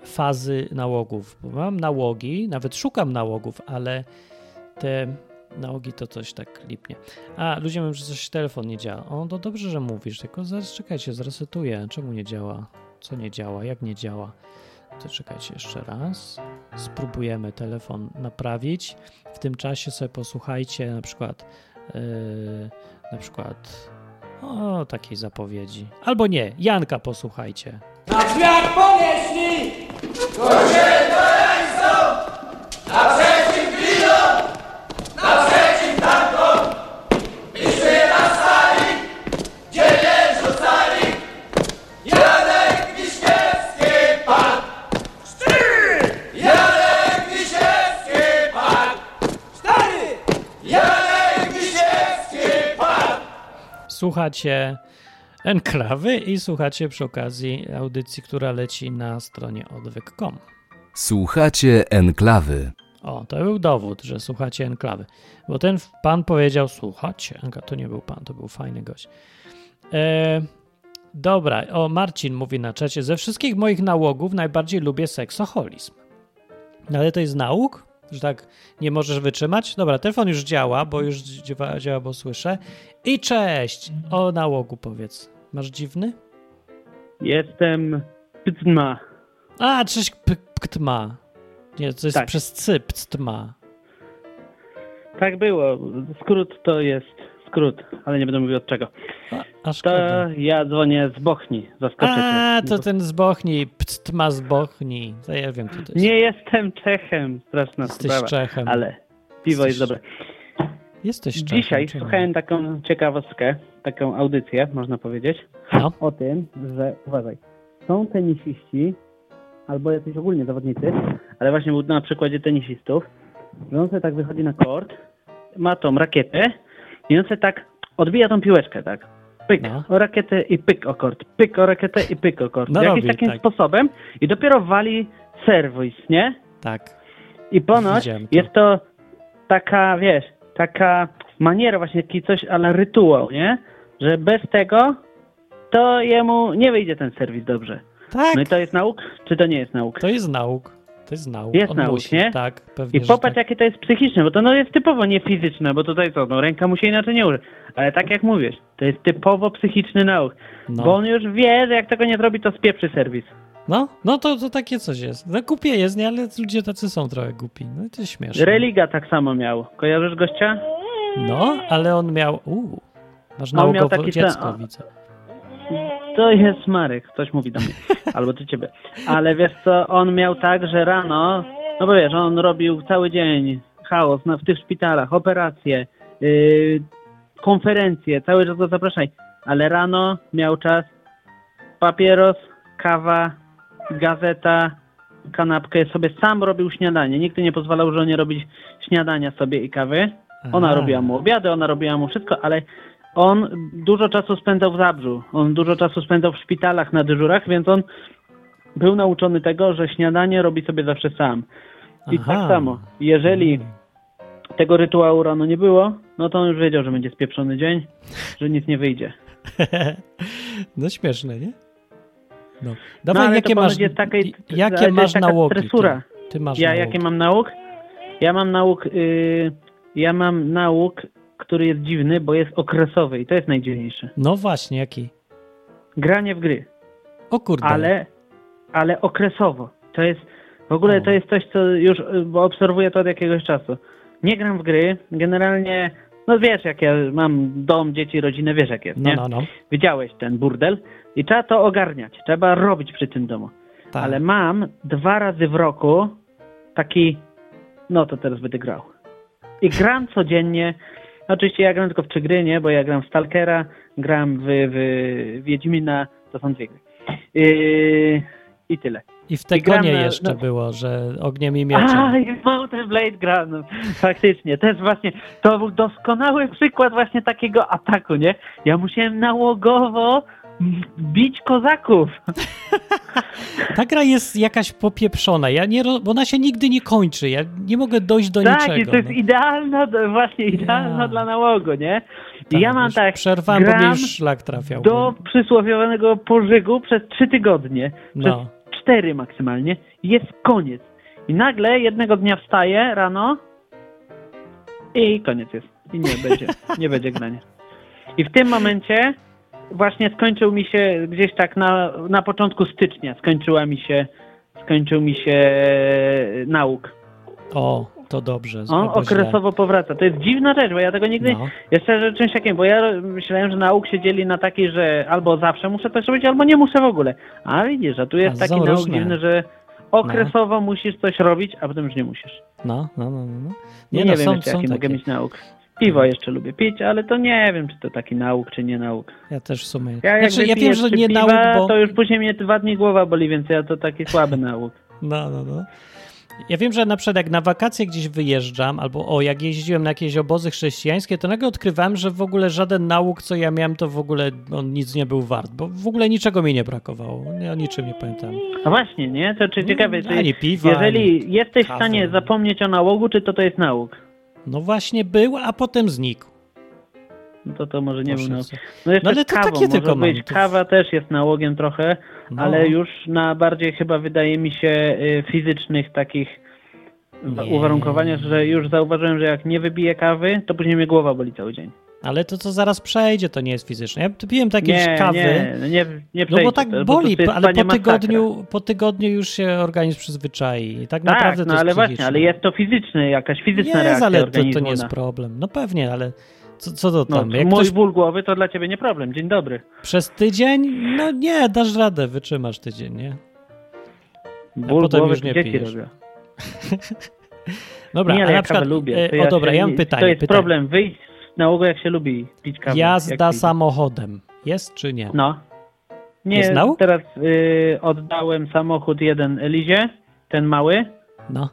fazy nałogów. Bo mam nałogi, nawet szukam nałogów, ale te nałogi to coś tak lipnie. A, ludzie mówią, że coś telefon nie działa. O, to dobrze, że mówisz, tylko zaraz czekajcie, zresetuję. Czemu nie działa? Co nie działa? Jak nie działa? To czekajcie jeszcze raz. Spróbujemy telefon naprawić. W tym czasie sobie posłuchajcie na przykład yy, na przykład o takiej zapowiedzi. Albo nie, Janka posłuchajcie. Słuchacie Enklawy i słuchacie przy okazji audycji, która leci na stronie odwyk.com. Słuchacie enklawy. O, to był dowód, że słuchacie enklawy. Bo ten pan powiedział, słuchacie. To nie był pan, to był fajny gość. E, dobra, o Marcin mówi na czacie, ze wszystkich moich nałogów najbardziej lubię seksoholizm. Ale to jest nauk? Że tak nie możesz wytrzymać? Dobra, telefon już działa, bo już działa, działa bo słyszę. I cześć! O nałogu powiedz. Masz dziwny? Jestem Ptma. A, cześć p- pktma. Nie, to jest Tak. przez cy, pctma. Tak było. Skrót to jest skrót, ale nie będę mówił od czego. A, To ja dzwonię z Bochni. Zaskoczę A, cię. to ten z Bochni, pctma z Bochni. To ja wiem, co to jest. Nie jestem Czechem. Straszna Jesteś sprawa. Czechem. Ale piwo jest Jesteś dobre. Jesteś Czechem. Dzisiaj słuchałem taką ciekawostkę, taką audycję, można powiedzieć, No. o tym, że uważaj, są tenisiści, albo jacyś ogólnie zawodnicy, ale właśnie był na przykładzie tenisistów, że on sobie tak wychodzi na kort, ma tą rakietę i on sobie tak odbija tą piłeczkę, tak? Pyk No. o rakietę i pyk o kort, pyk o rakietę i pyk o kort. No Jakimś robi, takim tak. sposobem i dopiero wali serwis, nie? Tak. I ponoć to. jest to taka, wiesz, taka maniera właśnie, taki coś, ale rytuał, nie? Że bez tego to jemu nie wyjdzie ten serwis dobrze. Tak, No i to jest nauk, czy to nie jest nauk? to jest nauk. To jest nauk. Jest On nie? Tak, pewnie, I popatrz, tak. jakie to jest psychiczne, bo to no jest typowo nie fizyczne, bo tutaj co, no ręka mu się inaczej nie uży. Ale tak jak mówisz, to jest typowo psychiczny nauk. No. Bo on już wie, że jak tego nie zrobi, to spieprzy serwis. No, no to, to takie coś jest. No głupie jest, nie? Ale ludzie tacy są trochę głupi. No i to jest śmieszne. Religa tak samo miał. Kojarzysz gościa? No, ale on miał... Uuu, masz nałogowo dziecko, ten- widzę. To jest Marek, ktoś mówi do mnie. Albo do ciebie. Ale wiesz co, on miał tak, że rano, no bo wiesz, on robił cały dzień chaos na, w tych szpitalach, operacje, yy, konferencje, cały czas go zapraszaj. Ale rano miał czas papieros, kawa, gazeta, kanapkę, sobie sam robił śniadanie. Nikt nie pozwalał żonie robić śniadania sobie i kawy. Ona Aha. robiła mu obiady, ona robiła mu wszystko, ale on dużo czasu spędzał w Zabrzu. On dużo czasu spędzał w szpitalach na dyżurach, więc on był nauczony tego, że śniadanie robi sobie zawsze sam. I Aha. tak samo, jeżeli tego rytuału rano nie było, no to on już wiedział, że będzie spieprzony dzień, że nic nie wyjdzie. no śmieszne, nie? No. No, Dawaj, ale jakie masz, ale jakie masz nałogi? stresura. Ty, ty masz Ja nałogi. jakie mam nauk? Ja mam nauk, yy, ja mam nauk, który jest dziwny, bo jest okresowy i to jest najdziwniejsze. No właśnie, jaki? Granie w gry. O kurde. ale, ale okresowo. To jest, w ogóle O. to jest coś, co już, y, bo obserwuję to od jakiegoś czasu. Nie gram w gry, generalnie, no wiesz, jak ja mam dom, dzieci, rodzinę, wiesz jak jest, No, nie? no, no. Widziałeś ten burdel i trzeba to ogarniać, trzeba robić przy tym domu. Tak. Ale mam dwa razy w roku taki, no to teraz będę grał. I gram codziennie. Oczywiście ja gram tylko w trzy gry, nie? Bo ja gram w Stalkera, gram w, w Wiedźmina, to są dwie gry. Yy, I tyle. I w te i gram konie na- jeszcze no- było, że ogniem i mieczem. A, i Mountain Blade gra, no, faktycznie. To jest właśnie, to był doskonały przykład właśnie takiego ataku, nie? Ja musiałem nałogowo bić kozaków. Ta gra jest jakaś popieprzona. Ja nie, bo ona się nigdy nie kończy. Ja nie mogę dojść do tak, niczego. i to jest no. idealna, właśnie idealna Ja. dla nałogu, nie? Tak, ja mam tak, Przerwałem, bo mnie już szlak trafiał. do przysłowiowego pożygu przez trzy tygodnie. Przez No. cztery maksymalnie. Jest koniec. I nagle jednego dnia wstaję rano i koniec jest. I nie będzie, nie będzie grania. I w tym momencie właśnie skończył mi się gdzieś tak na, na początku stycznia skończyła mi się skończył mi się nauk. O, to dobrze. On albo źle. okresowo powraca. To jest dziwna rzecz, bo ja tego nigdy No. jeszcze że czymś takim, bo ja myślałem, że nauk się dzieli na taki, że albo zawsze muszę coś robić, albo nie muszę w ogóle. A widzisz, a tu jest A taki nauk różne. dziwny, że okresowo musisz coś robić, a potem już nie musisz. No, no, no, no. no. Nie, no, nie wiem są, jeszcze są jaki mogę takie. mieć nauk. Piwo jeszcze lubię pić, ale to nie wiem, czy to taki nauk, czy nie nauk. Ja też w sumie. Ja jak znaczy, ja wiem, że nie piwa, nauk, bo... to już później mnie dwa dni głowa boli, więc ja to taki słaby nauk. No, no, no. Ja wiem, że na przykład jak na wakacje gdzieś wyjeżdżam, albo o, jak jeździłem na jakieś obozy chrześcijańskie, to nagle odkrywałem, że w ogóle żaden nauk, co ja miałem, to w ogóle on nic nie był wart, bo w ogóle niczego mi nie brakowało. Ja o niczym nie pamiętam. No właśnie, nie? To czy ciekawe, czy ani piwa, jeżeli ani jesteś w stanie zapomnieć o nałogu, czy to to jest nauk? No właśnie był, a potem znikł. No to to może nie był Proszę cię. No jeszcze No ale to kawą takie może tylko być. Kawa też jest nałogiem trochę, No. ale już na bardziej chyba wydaje mi się y, fizycznych takich Nie. uwarunkowanie, że już zauważyłem, że jak nie wybiję kawy, to później mnie głowa boli cały dzień. Ale to co zaraz przejdzie, to nie jest fizyczne. Ja piłem takie nie, kawy. nie, nie, nie No przejdzie, bo tak to boli, jest ale po masakra. tygodniu, po tygodniu już się organizm przyzwyczai. I tak Tak, naprawdę no to jest ale właśnie, psychiczne. ale jest to fizyczny, jakaś fizyczna Nie, reakcja ale to, to nie jest na- problem. No pewnie, ale co, co to No, tam? Jak mój ktoś ból głowy to dla ciebie nie problem. Dzień dobry. przez tydzień? No nie, dasz radę, wytrzymasz tydzień, nie? Ból potem głowy już nie pijesz. Dobra, nie, ale na ja przykład, kawę lubię. e, To o ja dobra, ja mam pytanie. To jest pytanie. problem, wyjść na nałogu jak się lubi pić kawę. Jazda samochodem. Jest czy nie? No. Nie, Jest teraz y, oddałem samochód jeden Elizie, ten mały, No.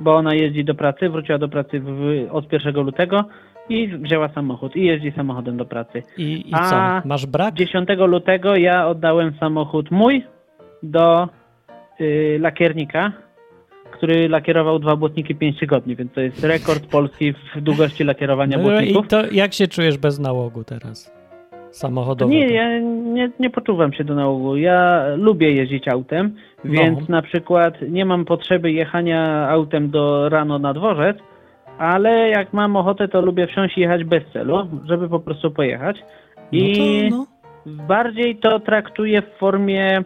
bo ona jeździ do pracy, wróciła do pracy w, od 1 lutego i wzięła samochód i jeździ samochodem do pracy. I, i A co? Masz brak? 10 lutego ja oddałem samochód mój do y, lakiernika, który lakierował dwa błotniki 5 tygodni, więc to jest rekord Polski w długości lakierowania No błotników. I to jak się czujesz bez nałogu teraz? Samochodowego. Nie, ja nie, nie poczuwam się do nałogu. Ja lubię jeździć autem, No. więc na przykład nie mam potrzeby jechania autem do rano na dworzec, ale jak mam ochotę, to lubię wsiąść i jechać bez celu, żeby po prostu pojechać. I No to, no. bardziej to traktuję w formie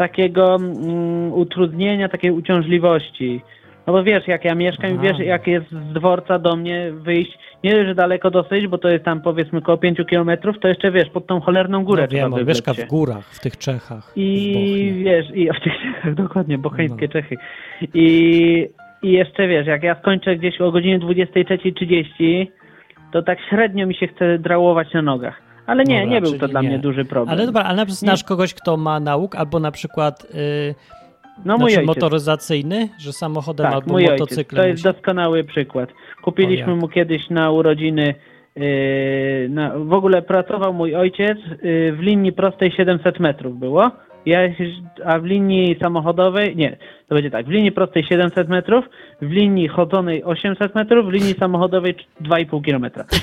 takiego mm, utrudnienia, takiej uciążliwości. No bo wiesz, jak ja mieszkam, Aha. wiesz, jak jest z dworca do mnie wyjść, nie że daleko dosyć, bo to jest tam powiedzmy około 5 kilometrów, to jeszcze wiesz, pod tą cholerną górę no trzeba wiem, on wybrać mieszka się. w górach, w tych Czechach. I wiesz, i w tych Czechach, dokładnie, bocheńskie No. Czechy. I, I jeszcze wiesz, jak ja skończę gdzieś o godzinie 23.30, to tak średnio mi się chce drałować na nogach. Ale nie, Dobra, nie był to dla nie. mnie duży problem. Ale dobra, ale na przykład znasz kogoś, kto ma nauk, albo na przykład yy, no znaczy ojciec. motoryzacyjny, że samochodem Tak, albo mój ojciec. motocyklem To jest doskonały przykład. Kupiliśmy mu kiedyś na urodziny, yy, na, w ogóle pracował mój ojciec yy, w linii prostej 700 metrów było, ja, a w linii samochodowej, nie, to będzie tak, w linii prostej 700 metrów, w linii chodzonej 800 metrów, w linii samochodowej 2,5 kilometra.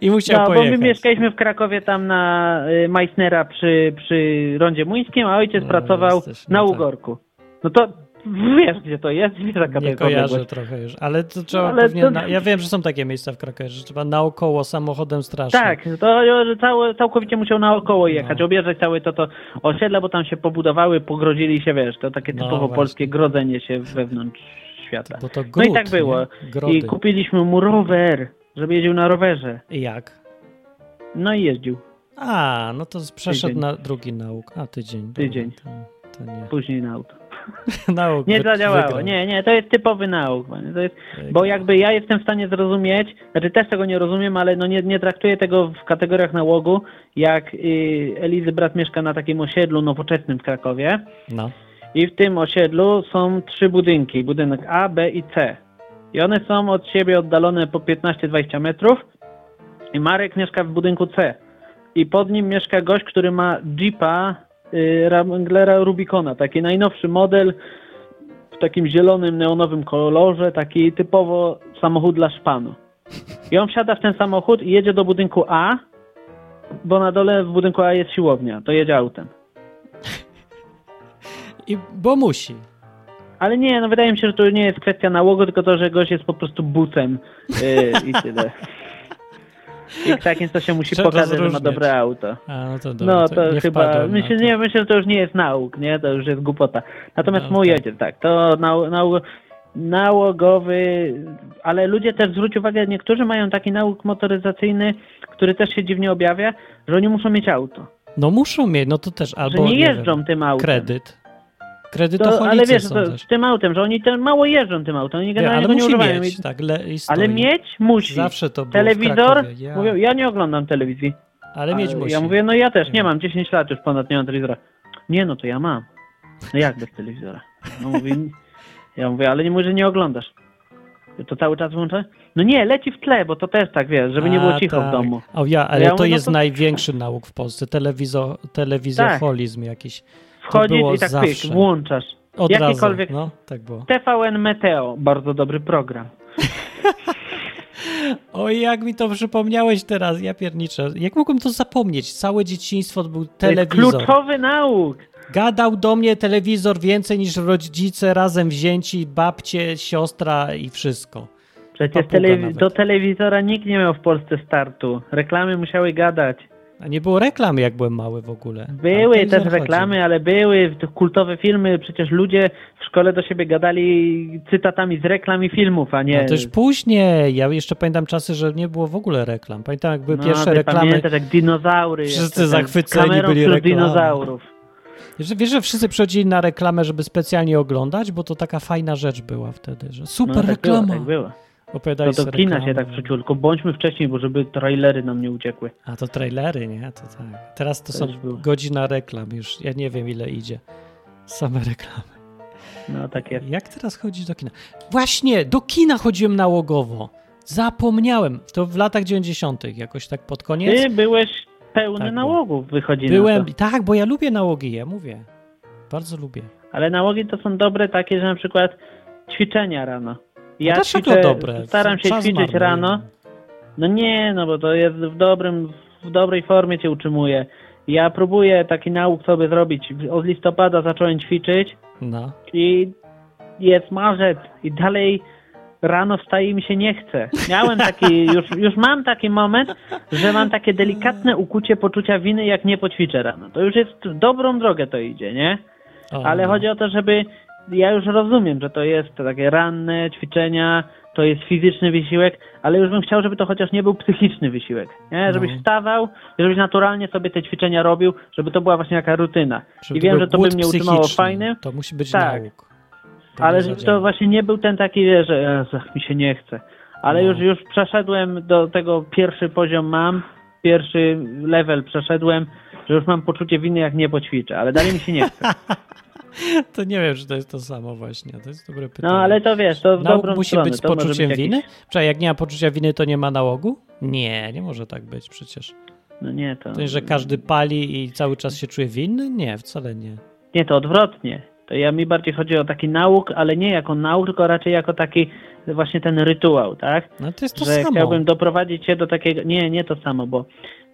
I musiał No, bo pojechać. my mieszkaliśmy w Krakowie tam na y, Meissnera przy, przy Rondzie Muńskim, a ojciec No, pracował jesteś, no na tak. Ugorku. No to wiesz, gdzie to jest? Wiesz, jaka Nie kojarzę trochę już, ale to trzeba Ale pewnie... to- Na... Ja wiem, że są takie miejsca w Krakowie, że trzeba naokoło samochodem strasznie. Tak, to całe, całkowicie musiał naokoło jechać, No. objeżdżać całe to, to osiedle, bo tam się pobudowały, pogrodzili się, wiesz, to takie No, typowo właśnie. polskie grodzenie się wewnątrz świata. Bo No i tak było. I kupiliśmy mu rower, żeby jeździł na rowerze. I jak? No i jeździł A, no to przeszedł Tydzień. na drugi nauk. A, tydzień. Tydzień. To, to nie. później na auto. Nauk Nie zadziałało. wygrał. Nie, nie, to jest typowy nauk. jest, bo jakby ja jestem w stanie zrozumieć, znaczy też tego nie rozumiem, ale no nie, nie traktuję tego w kategoriach nałogu, jak y, Elizy brat mieszka na takim osiedlu nowoczesnym w Krakowie No. i w tym osiedlu są trzy budynki, budynek A, B i C. I one są od siebie oddalone po 15-20 metrów i Marek mieszka w budynku C. I pod nim mieszka gość, który ma Jeepa y, Wranglera Rubicona, taki najnowszy model w takim zielonym, neonowym kolorze, taki typowo samochód dla szpanu. I on wsiada w ten samochód i jedzie do budynku A, bo na dole w budynku A jest siłownia, to jedzie autem. I, bo musi. Ale nie, no wydaje mi się, że to nie jest kwestia nałogu, tylko to, że gość jest po prostu bucem yy, i tyle. I takim to się musi Trzeba pokazać, że ma dobre auto. A, no to dobra, No to, to nie chyba, myślę, to. nie, myślę, że to już nie jest nauk, nie? To już jest głupota. Natomiast No, mój tak. ojciec, tak, to nał, nał, nałogowy, ale ludzie też zwróć uwagę, niektórzy mają taki nauk motoryzacyjny, który też się dziwnie objawia, że oni muszą mieć auto. No muszą mieć, no to też albo że nie wiem, jeżdżą tym autem. kredyt. To, Kredytoholicy ale wiesz, to, z tym autem, że oni te mało jeżdżą tym autem, oni Nie, generalnie ale go nie używają. mieć, tak, le, ale mieć musi. Zawsze to było Telewizor, ja. ja nie oglądam telewizji. ale mieć Ale musi. Ja mówię, no ja też nie mam, 10 lat już ponad nie mam telewizora. Nie, no to ja mam. No jak bez telewizora? No mówi, ja mówię, ale nie mówię, że nie oglądasz. To cały czas włączę? No nie, leci w tle, bo to też tak, wiesz, żeby nie było A, cicho tak. w domu. O ja, ale Ja to mówię, no jest to- największy nauk w Polsce. Telewizo, telewizjoholizm jakiś. Wchodzisz i tak zawsze. pyk, włączasz. Od Jakikolwiek- razu. No, tak było. TVN Meteo, bardzo dobry program. Oj, jak mi to przypomniałeś teraz, ja pierniczę. Jak mogłem to zapomnieć? Całe dzieciństwo to był telewizor. kluczowy nauk. Gadał do mnie telewizor więcej niż rodzice razem wzięci, babcie, siostra i wszystko. Przecież telewi- do telewizora nikt nie miał w Polsce startu. Reklamy musiały gadać. A nie było reklam, jak byłem mały w ogóle. Były też chodził. reklamy, ale były kultowe filmy. Przecież ludzie w szkole do siebie gadali cytatami z reklam i filmów, a nie... No też później. Ja jeszcze pamiętam czasy, że nie było w ogóle reklam. Pamiętam, jak były No, pierwsze reklamy. Pamiętasz jak dinozaury. Wszyscy jeszcze zachwyceni byli reklamą. dinozaurów. Wiesz, że wszyscy przychodzili na reklamę, żeby specjalnie oglądać, bo to taka fajna rzecz była wtedy, że super no, tak reklama. Było, tak było. Opowiadali To do sobie kina się tak wrzuciło, tylko bądźmy wcześniej, bo żeby trailery nam nie uciekły. A to trailery, nie? To tak. Teraz to Też są było. godzina reklam już. Ja nie wiem, ile idzie. Same reklamy. No tak jest. Jak teraz chodzić do kina? Właśnie, do kina chodziłem nałogowo. Zapomniałem. To w latach 90. jakoś tak pod koniec. Ty byłeś pełny Tak nałogów, wychodzi Byłem, na to. tak, bo ja lubię nałogi, ja mówię. Bardzo lubię. Ale nałogi to są dobre takie, że na przykład ćwiczenia rano. Ja Dlaczego ćwiczę, dobre? staram się Czas ćwiczyć marnujemy. rano. No nie, no bo to jest w dobrym, w dobrej formie cię utrzymuje. Ja próbuję taki nauk sobie zrobić. Od listopada zacząłem ćwiczyć No. i jest marzec i dalej rano wstaje mi się nie chce. Miałem taki, już, już mam taki moment, że mam takie delikatne ukucie poczucia winy, jak nie poćwiczę rano. To już jest w dobrą drogę to idzie, nie? Ale no. chodzi o to, żeby. Ja już rozumiem, że to jest takie ranne ćwiczenia, to jest fizyczny wysiłek, ale już bym chciał, żeby to chociaż nie był psychiczny wysiłek. Nie? Żebyś No. wstawał, żebyś naturalnie sobie te ćwiczenia robił, żeby to była właśnie jaka rutyna. Żeby I wiem, że to by mnie utrzymało fajnym, To musi być Tak. nauk. To ale żeby to właśnie nie był ten taki, że Jezu, mi się nie chce. Ale No. już, już przeszedłem do tego, pierwszy poziom mam, pierwszy level przeszedłem, że już mam poczucie winy, jak nie poćwiczę, ale dalej mi się nie chce. To nie wiem, czy to jest to samo właśnie. To jest dobre pytanie. No ale to wiesz, to w Nauk dobrą musi stronę. być z poczuciem jakiś- winy? Czekaj, jak nie ma poczucia winy, to nie ma nałogu? Nie, nie może tak być przecież. No nie, to... To że każdy pali i cały czas się czuje winny? Nie, wcale nie. Nie, to odwrotnie. To ja mi bardziej chodzi o taki nauk, ale nie jako nauk, tylko raczej jako taki właśnie ten rytuał, tak? No to jest to że samo. chciałbym doprowadzić się do takiego... Nie, nie to samo, bo,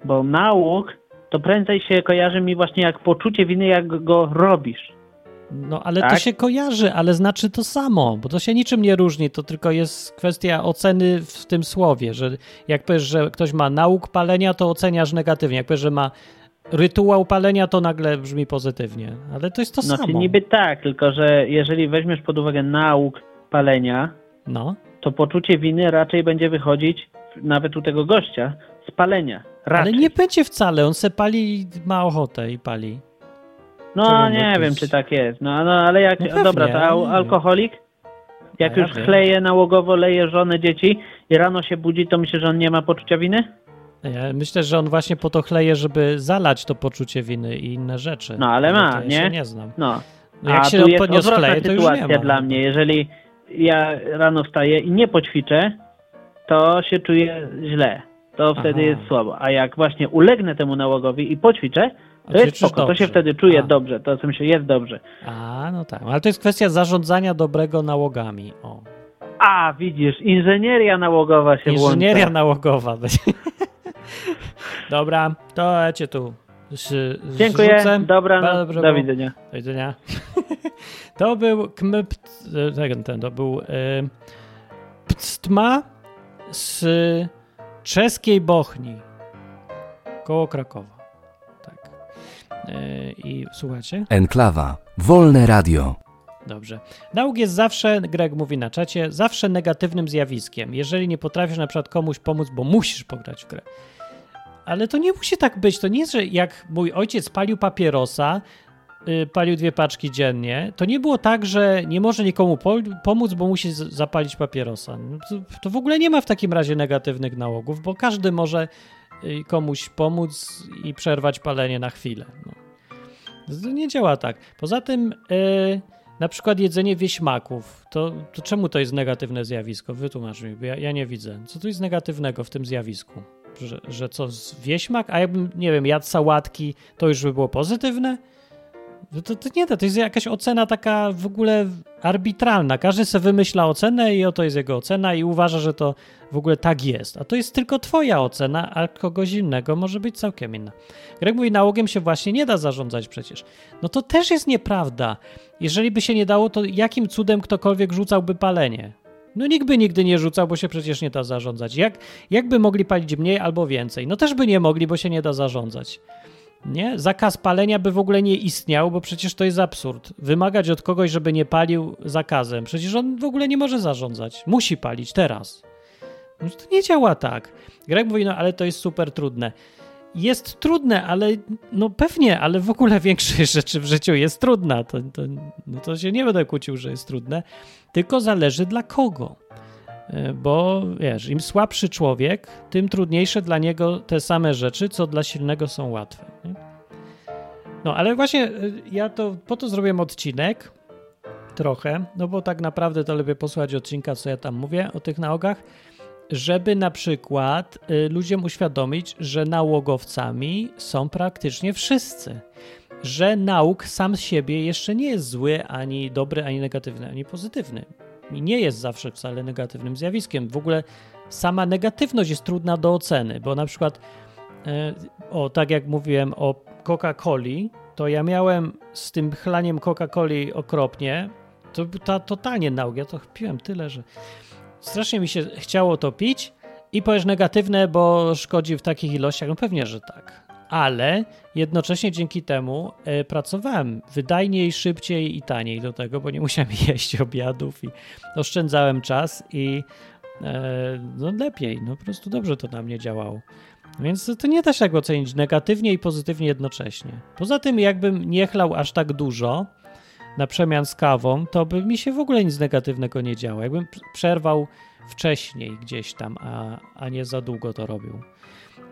bo nauk to prędzej się kojarzy mi właśnie jak poczucie winy, jak go robisz. No ale to Tak? się kojarzy, ale znaczy to samo, bo to się niczym nie różni, to tylko jest kwestia oceny w tym słowie, że jak powiesz, że ktoś ma nauk palenia, to oceniasz negatywnie, jak powiesz, że ma rytuał palenia, to nagle brzmi pozytywnie, ale to jest to Znaczy samo. niby tak, tylko że jeżeli weźmiesz pod uwagę nauk palenia, No, to poczucie winy raczej będzie wychodzić nawet u tego gościa z palenia. Raczej. ale nie będzie wcale, on se pali i ma ochotę i pali. No nie jakiś- wiem, czy tak jest. No, no ale jak. No dobra, to al- alkoholik? Jak ja już wiem. chleje nałogowo, leje żonę, dzieci i rano się budzi, to myślę, że on nie ma poczucia winy? Ja myślę, że on właśnie po to chleje, żeby zalać to poczucie winy i inne rzeczy. No, ale ma, ja nie? się nie znam. No. No jak A się tu jest odpowiednio odwrotna schleje, to już sytuacja nie ma. dla mnie. Jeżeli ja rano wstaję i nie poćwiczę, to się czuję źle. To wtedy Aha. jest słabo. A jak właśnie ulegnę temu nałogowi i poćwiczę, to jest spoko. To się dobrze. wtedy czuję A. dobrze. To co myślę, jest dobrze. A, no tak. Ale to jest kwestia zarządzania dobrego nałogami. O. A, widzisz, inżynieria nałogowa się Inżynieria włącza. nałogowa. Dobra, to ja cię tu z, Dziękuję, zrzucę. dobra, no, do widzenia. Do widzenia. to był kmp, ten, ten, to był y, z czeskiej Bochni koło Krakowa. Y, I słuchajcie? Enklawa. Wolne radio. Dobrze. Nauk jest zawsze, Greg mówi na czacie, zawsze negatywnym zjawiskiem. Jeżeli nie potrafisz na przykład komuś pomóc, bo musisz pograć w grę. Ale to nie musi tak być. To nie jest, że jak mój ojciec palił papierosa, yy, palił dwie paczki dziennie, to nie było tak, że nie może nikomu po pomóc, bo musi zapalić papierosa. No To, to w ogóle nie ma w takim razie negatywnych nałogów, bo każdy może komuś pomóc i przerwać palenie na chwilę. No. To nie działa tak. Poza tym yy, na przykład jedzenie wieśmaków, to, to czemu to jest negatywne zjawisko? Wytłumacz mi, bo ja, ja nie widzę. Co tu jest negatywnego w tym zjawisku? Że, że co, wieśmak? A jakbym, nie wiem, jadł sałatki, to już by było pozytywne? No To, to nie da, to jest jakaś ocena taka w ogóle arbitralna. Każdy sobie wymyśla ocenę i oto jest jego ocena i uważa, że to w ogóle tak jest. A to jest tylko twoja ocena, a kogoś innego może być całkiem inna. Greg mówi, nałogiem się właśnie nie da zarządzać przecież. No to też jest nieprawda. Jeżeli by się nie dało, to jakim cudem ktokolwiek rzucałby palenie? No nikt by nigdy nie rzucał, bo się przecież nie da zarządzać. Jak, jakby mogli palić mniej albo więcej? No też by nie mogli, bo się nie da zarządzać. Nie? Zakaz palenia by w ogóle nie istniał, bo przecież to jest absurd. Wymagać od kogoś, żeby nie palił zakazem. Przecież on w ogóle nie może zarządzać. Musi palić teraz. No to nie działa tak. Greg mówi, no ale to jest super trudne. Jest trudne, ale no pewnie, ale w ogóle większość rzeczy w życiu jest trudna. To, to, no to się nie będę kłócił, że jest trudne, tylko zależy dla kogo. E, Bo wiesz, im słabszy człowiek, tym trudniejsze dla niego te same rzeczy, co dla silnego są łatwe. Nie? No ale właśnie y, ja to po to zrobiłem odcinek trochę, no bo tak naprawdę to lubię posłuchać odcinka, co ja tam mówię o tych nałogach, żeby na przykład y, ludziom uświadomić, że nałogowcami są praktycznie wszyscy. Że nauk sam z siebie jeszcze nie jest zły, ani dobry, ani negatywny, ani pozytywny. I nie jest zawsze wcale negatywnym zjawiskiem. W ogóle sama negatywność jest trudna do oceny, bo na przykład, e, o tak jak mówiłem o Coca-Coli, to ja miałem z tym chlaniem Coca-Coli okropnie. To ta totalnie nauk. Ja to piłem tyle, że strasznie mi się chciało to pić i powiesz negatywne, bo szkodzi w takich ilościach. No pewnie, że tak. Ale jednocześnie dzięki temu e, pracowałem wydajniej, szybciej i taniej do tego, bo nie musiałem jeść obiadów i oszczędzałem czas i e, no lepiej, no po prostu dobrze to na mnie działało. Więc to- nie da się tak ocenić negatywnie i pozytywnie jednocześnie. Poza tym, jakbym nie chlał aż tak dużo na przemian z kawą, to by mi się w ogóle nic negatywnego nie działo. Jakbym przerwał wcześniej gdzieś tam, a, a nie za długo to robił.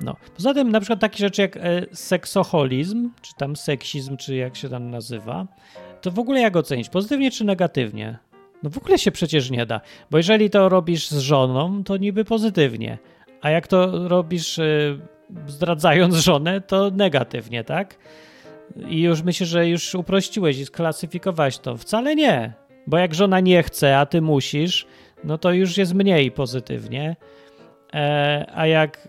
No. Poza tym, na przykład takie rzeczy jak e, seksoholizm, czy tam seksizm, czy jak się tam nazywa, to w ogóle jak ocenić? Pozytywnie czy negatywnie? No w ogóle się przecież nie da, bo jeżeli to robisz z żoną, to niby pozytywnie, a jak to robisz e, zdradzając żonę, to negatywnie, tak? I już myślę, że już uprościłeś i sklasyfikowałeś to. Wcale nie, bo jak żona nie chce, a ty musisz, no to już jest mniej pozytywnie. E, a jak,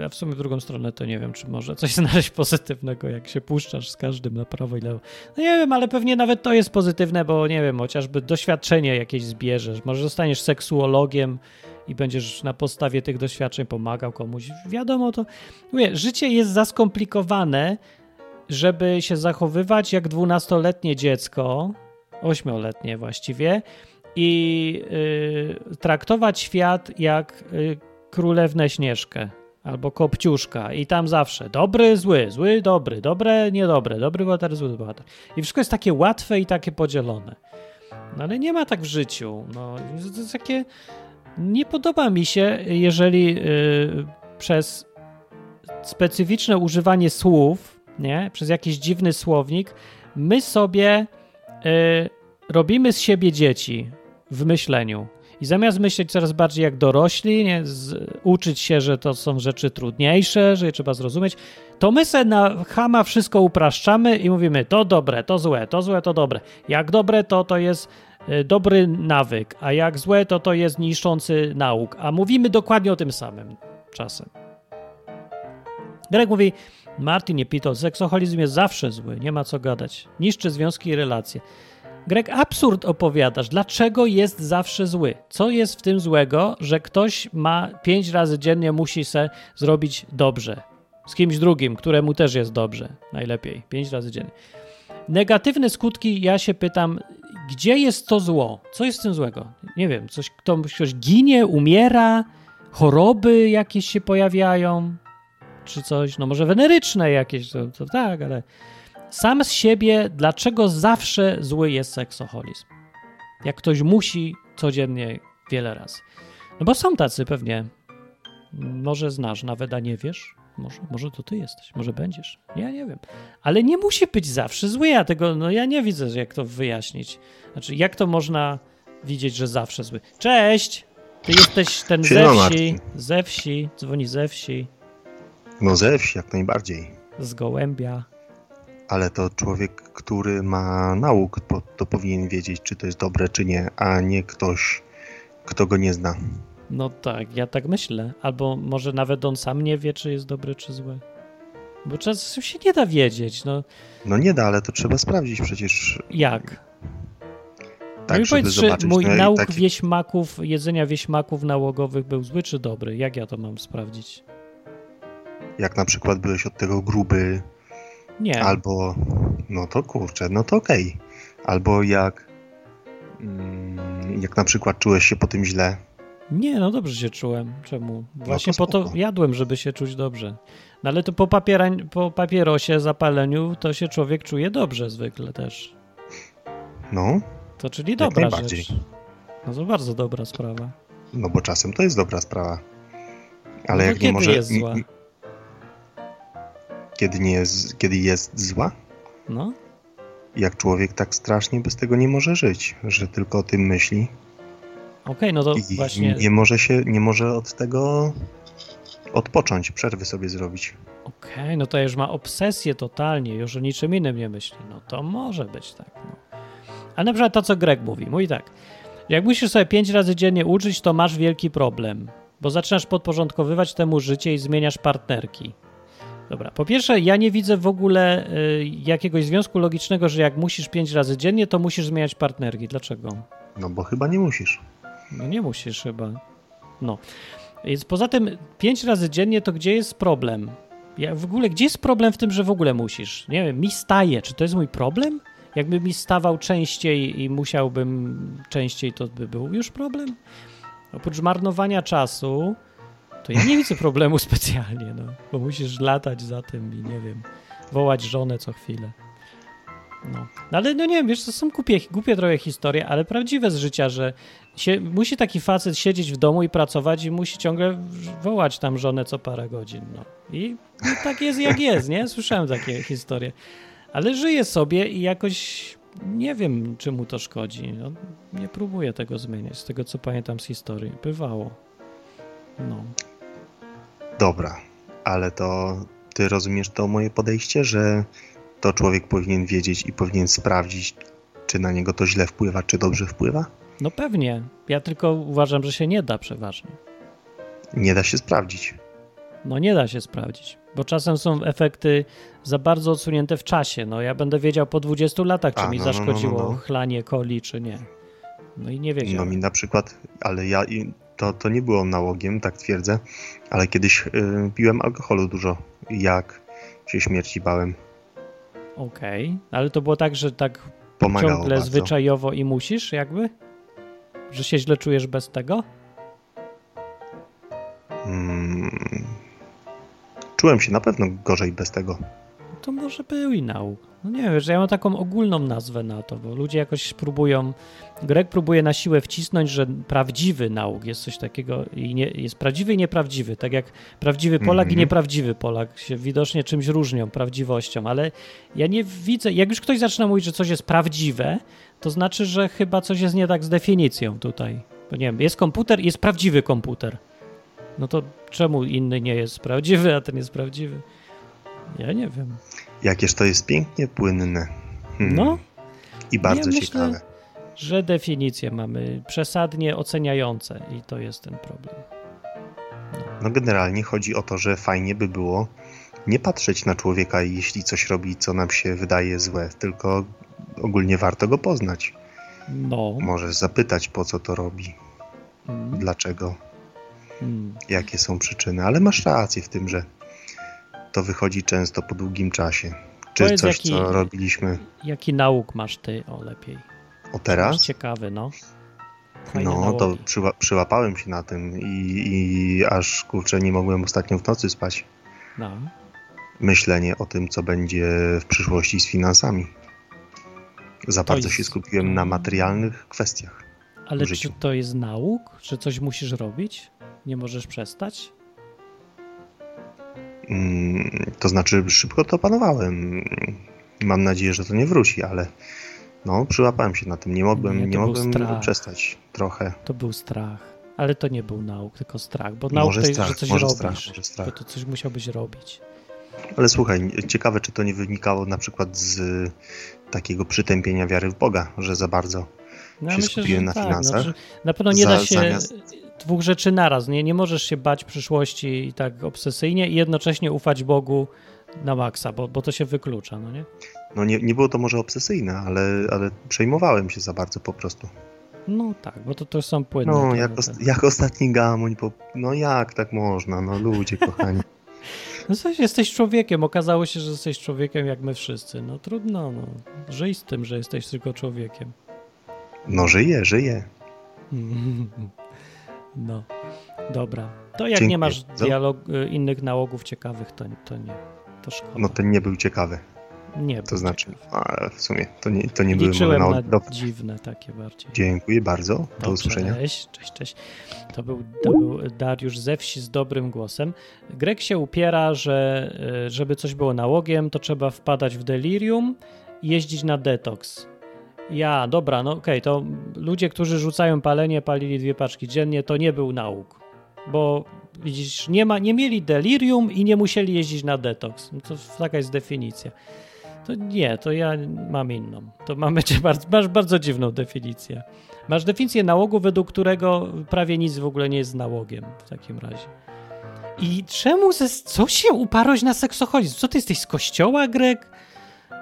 e, a w sumie w drugą stronę to nie wiem, czy może coś znaleźć pozytywnego, jak się puszczasz z każdym na prawo i lewo. No nie wiem, ale pewnie nawet to jest pozytywne, bo nie wiem, chociażby doświadczenie jakieś zbierzesz. Może zostaniesz seksuologiem i będziesz na podstawie tych doświadczeń pomagał komuś. Wiadomo, to mówię, życie jest za skomplikowane, żeby się zachowywać jak dwunastoletnie dziecko, ośmioletnie właściwie, i y, traktować świat jak y, królewnę Śnieżkę albo Kopciuszka i tam zawsze dobry, zły, zły, dobry, dobre, niedobre, dobry bohater, zły bohater. I wszystko jest takie łatwe i takie podzielone. No ale nie ma tak w życiu. No, to jest takie... Nie podoba mi się, jeżeli y, przez specyficzne używanie słów, nie, przez jakiś dziwny słownik, my sobie y, robimy z siebie dzieci w myśleniu. I zamiast myśleć coraz bardziej jak dorośli, nie, z, uczyć się, że to są rzeczy trudniejsze, że je trzeba zrozumieć, to my se na chama wszystko upraszczamy i mówimy to dobre, to złe, to złe, to dobre. Jak dobre, to to jest y, dobry nawyk, a jak złe, to to jest niszczący nauk. A mówimy dokładnie o tym samym czasem. Derek mówi, Martin nie seksoholizm jest zawsze zły, nie ma co gadać. Niszczy związki i relacje. Greg, absurd opowiadasz. Dlaczego jest zawsze zły? Co jest w tym złego, że ktoś ma pięć razy dziennie musi se zrobić dobrze? Z kimś drugim, któremu też jest dobrze. Najlepiej. Pięć razy dziennie. Negatywne skutki, ja się pytam, gdzie jest to zło? Co jest w tym złego? Nie wiem, coś, ktoś ginie, umiera, choroby jakieś się pojawiają, czy coś, no może weneryczne jakieś, to, to tak, ale sam z siebie, dlaczego zawsze zły jest seksoholizm? Jak ktoś musi codziennie wiele razy. No bo są tacy pewnie. Może znasz nawet, a nie wiesz. Może, może to ty jesteś, może będziesz. Ja nie wiem. Ale nie musi być zawsze zły. Ja tego, no ja nie widzę, jak to wyjaśnić. Znaczy, jak to można widzieć, że zawsze zły? Cześć! Ty jesteś ten Siema, ze wsi, ze wsi, dzwoni ze wsi, No ze wsi, jak najbardziej. z gołębia. Ale to człowiek, który ma nauk, to powinien wiedzieć, czy to jest dobre, czy nie, a nie ktoś, kto go nie zna. No tak, ja tak myślę. Albo może nawet on sam nie wie, czy jest dobre, czy złe. Bo czasem się nie da wiedzieć, no No nie da, ale to trzeba sprawdzić przecież jak? tak, no i powiedz, czy zobaczyć. mój no nauk taki- wieśmaków, jedzenia wieśmaków nałogowych był zły czy dobry? Jak ja to mam sprawdzić? Jak na przykład byłeś od tego gruby, Nie. albo no to kurczę, no to okej. Albo jak mm, jak na przykład czułeś się po tym źle, Nie, no dobrze się czułem. Czemu? Właśnie po to spoko. jadłem, żeby się czuć dobrze. No ale to po, papierań, po papierosie, zapaleniu to się człowiek czuje dobrze zwykle też. no, To czyli dobra rzecz. No to bardzo dobra sprawa. no bo czasem to jest dobra sprawa. Ale No to jak nie może jest zła? Kiedy nie jest, kiedy jest zła? No, Jak człowiek tak strasznie bez tego nie może żyć, że tylko o tym myśli okej, no to i właśnie... nie może się, nie może od tego odpocząć, przerwy sobie zrobić. Okej, no to już ma obsesję totalnie, już o niczym innym nie myśli. No to może być tak. No. A na przykład to, co Greg mówi. Mówi tak. Jak musisz sobie pięć razy dziennie uczyć, to masz wielki problem, bo zaczynasz podporządkowywać temu życie i zmieniasz partnerki. Dobra, po pierwsze, ja nie widzę w ogóle y, jakiegoś związku logicznego, że jak musisz pięć razy dziennie, to musisz zmieniać partnerki. Dlaczego? No bo chyba nie musisz. No nie musisz chyba. No. Więc poza tym pięć razy dziennie to gdzie jest problem? Ja w ogóle, gdzie jest problem w tym, że w ogóle musisz? Nie wiem, mi staje. Czy to jest mój problem? Jakby mi stawał częściej i musiałbym częściej, to by był już problem? Oprócz marnowania czasu, to ja nie widzę problemu specjalnie, no. Bo musisz latać za tym i nie wiem, wołać żonę co chwilę. No. no ale no nie wiem, wiesz, to są głupie, głupie trochę historie, ale prawdziwe z życia, że się, musi taki facet siedzieć w domu i pracować i musi ciągle wołać tam żonę co parę godzin. No. I, i tak jest jak jest, nie? Słyszałem takie historie. Ale żyje sobie i jakoś nie wiem, czy mu to szkodzi. No, nie próbuję tego zmieniać, z tego co pamiętam z historii. Bywało. No. Dobra, ale to ty rozumiesz to moje podejście, że to człowiek powinien wiedzieć i powinien sprawdzić, czy na niego to źle wpływa, czy dobrze wpływa? No pewnie. Ja tylko uważam, że się nie da przeważnie. Nie da się sprawdzić. No nie da się sprawdzić, bo czasem są efekty za bardzo odsunięte w czasie. No ja będę wiedział po 20 latach, czy A, mi no, no, no, zaszkodziło no, no. chlanie coli, czy nie. No i nie No wiedziałem. mi na przykład, ale ja to, to nie było nałogiem, tak twierdzę, ale kiedyś y, piłem alkoholu dużo, jak się śmierci bałem. Okej, ale to było tak, że tak Pomagało ciągle bardzo. zwyczajowo i musisz jakby? Że się źle czujesz bez tego? Mm, czułem się na pewno gorzej bez tego. To może był i nauk. No nie wiem, że ja mam taką ogólną nazwę na to, bo ludzie jakoś próbują. Greg próbuje na siłę wcisnąć, że prawdziwy nauk jest coś takiego i nie, jest prawdziwy i nieprawdziwy. Tak jak prawdziwy Polak i Mhm. nieprawdziwy Polak się widocznie czymś różnią, prawdziwością, ale ja nie widzę. Jak już ktoś zaczyna mówić, że coś jest prawdziwe, to znaczy, że chyba coś jest nie tak z definicją tutaj. Bo nie wiem, jest komputer i jest prawdziwy komputer. No to czemu inny nie jest prawdziwy, a ten jest prawdziwy? Ja nie wiem. Jakież to jest pięknie płynne. Hmm. No, I bardzo ja myślę, ciekawe. że definicje mamy przesadnie oceniające i to jest ten problem. No generalnie chodzi o to, że fajnie by było nie patrzeć na człowieka, jeśli coś robi, co nam się wydaje złe, tylko ogólnie warto go poznać. No. Możesz zapytać, po co to robi, Mm, dlaczego, mm. jakie są przyczyny, ale masz rację w tym, że to wychodzi często po długim czasie. Czy Powiedz, coś, jaki- co robiliśmy Jaki nauk masz ty, o lepiej? o Masz teraz? ciekawy, no. Fajne No, to nałogi. przyła- przyłapałem się na tym i, i aż kurczę nie mogłem ostatnio w nocy spać. No. Myślenie o tym, co będzie w przyszłości z finansami. Za To bardzo jest- się skupiłem na materialnych kwestiach. Ale czy to jest nauk? Czy coś musisz robić? Nie możesz przestać? Mm, to znaczy, szybko to opanowałem. Mam nadzieję, że to nie wróci, ale no, przyłapałem się na tym. Nie mogłem, Nie, nie, mogłem strach. przestać trochę. To był strach. Ale to nie był nauk, tylko strach. Bo nauk Może to jest, strach, że coś może robisz. strach, może strach. Bo to coś musiałbyś robić. Ale słuchaj, ciekawe, czy to nie wynikało na przykład z takiego przytępienia wiary w Boga, że za bardzo No, się myślę, skupiłem na tak, finansach. Znaczy, na pewno nie Za- da się zamiast- dwóch rzeczy naraz. Nie, nie możesz się bać przyszłości i tak obsesyjnie i jednocześnie ufać Bogu na maksa, bo, bo to się wyklucza, no nie? No nie, nie było to może obsesyjne, ale, ale przejmowałem się za bardzo po prostu. No tak, bo to, to są płynne. No, jak, os- jak ostatni gamoń, po... no jak tak można, no ludzie kochani. No coś, jesteś człowiekiem, okazało się, że jesteś człowiekiem jak my wszyscy. No trudno, no. Żyj z tym, że jesteś tylko człowiekiem. No żyję, żyję. No, dobra. To jak Dziękuję nie masz dialog, y, innych nałogów ciekawych, to, to nie. To szkoda. No ten nie był ciekawy. nie To był znaczy, ciekawy. ale w sumie to nie, to nie były moje na nałogi. Dobra, dziwne takie bardziej. Dziękuję bardzo. Do Dobrze, usłyszenia. Cześć, cześć, cześć. To był, to był Dariusz ze wsi z dobrym głosem. Greg się upiera, że y, żeby coś było nałogiem, to trzeba wpadać w delirium i jeździć na detoks. Ja, dobra, no okej, to ludzie, którzy rzucają palenie, palili dwie paczki dziennie, to nie był nauk. Bo widzisz, nie, ma, nie mieli delirium i nie musieli jeździć na detoks. No to taka jest definicja. To nie, to ja mam inną. To mamy bardzo, masz bardzo dziwną definicję. Masz definicję nałogu, według którego prawie nic w ogóle nie jest nałogiem w takim razie. I czemu, ze, co się uparłeś na seksoholizm? Co ty jesteś z kościoła, Greg?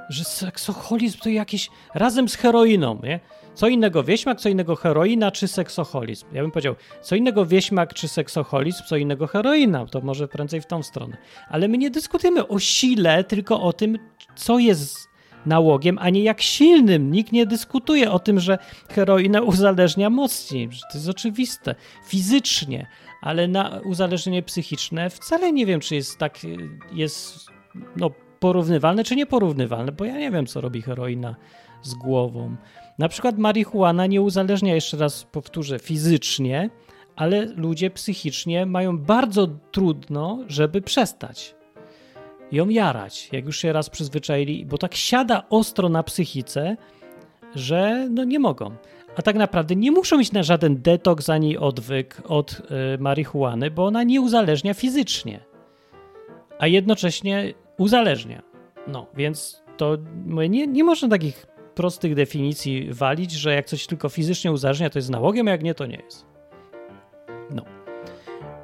Że seksoholizm to jakieś razem z heroiną, nie? Co innego wieśmak, co innego heroina czy seksoholizm? Ja bym powiedział, co innego wieśmak czy seksoholizm, co innego heroina. To może prędzej w tą stronę. Ale my nie dyskutujemy o sile, tylko o tym, co jest nałogiem, a nie jak silnym. Nikt nie dyskutuje o tym, że heroina uzależnia mocniej. To jest oczywiste. Fizycznie, ale na uzależnienie psychiczne wcale nie wiem, czy jest tak, jest no, porównywalne, czy nieporównywalne, bo ja nie wiem, co robi heroina z głową. Na przykład marihuana nie uzależnia, jeszcze raz powtórzę, fizycznie, ale ludzie psychicznie mają bardzo trudno, żeby przestać ją jarać, jak już się raz przyzwyczaili, bo tak siada ostro na psychice, że no nie mogą. A tak naprawdę nie muszą iść na żaden detoks ani odwyk od y, marihuany, bo ona nie uzależnia fizycznie, a jednocześnie uzależnia. No, więc to nie, nie można takich prostych definicji walić, że jak coś tylko fizycznie uzależnia, to jest nałogiem, a jak nie, to nie jest. No.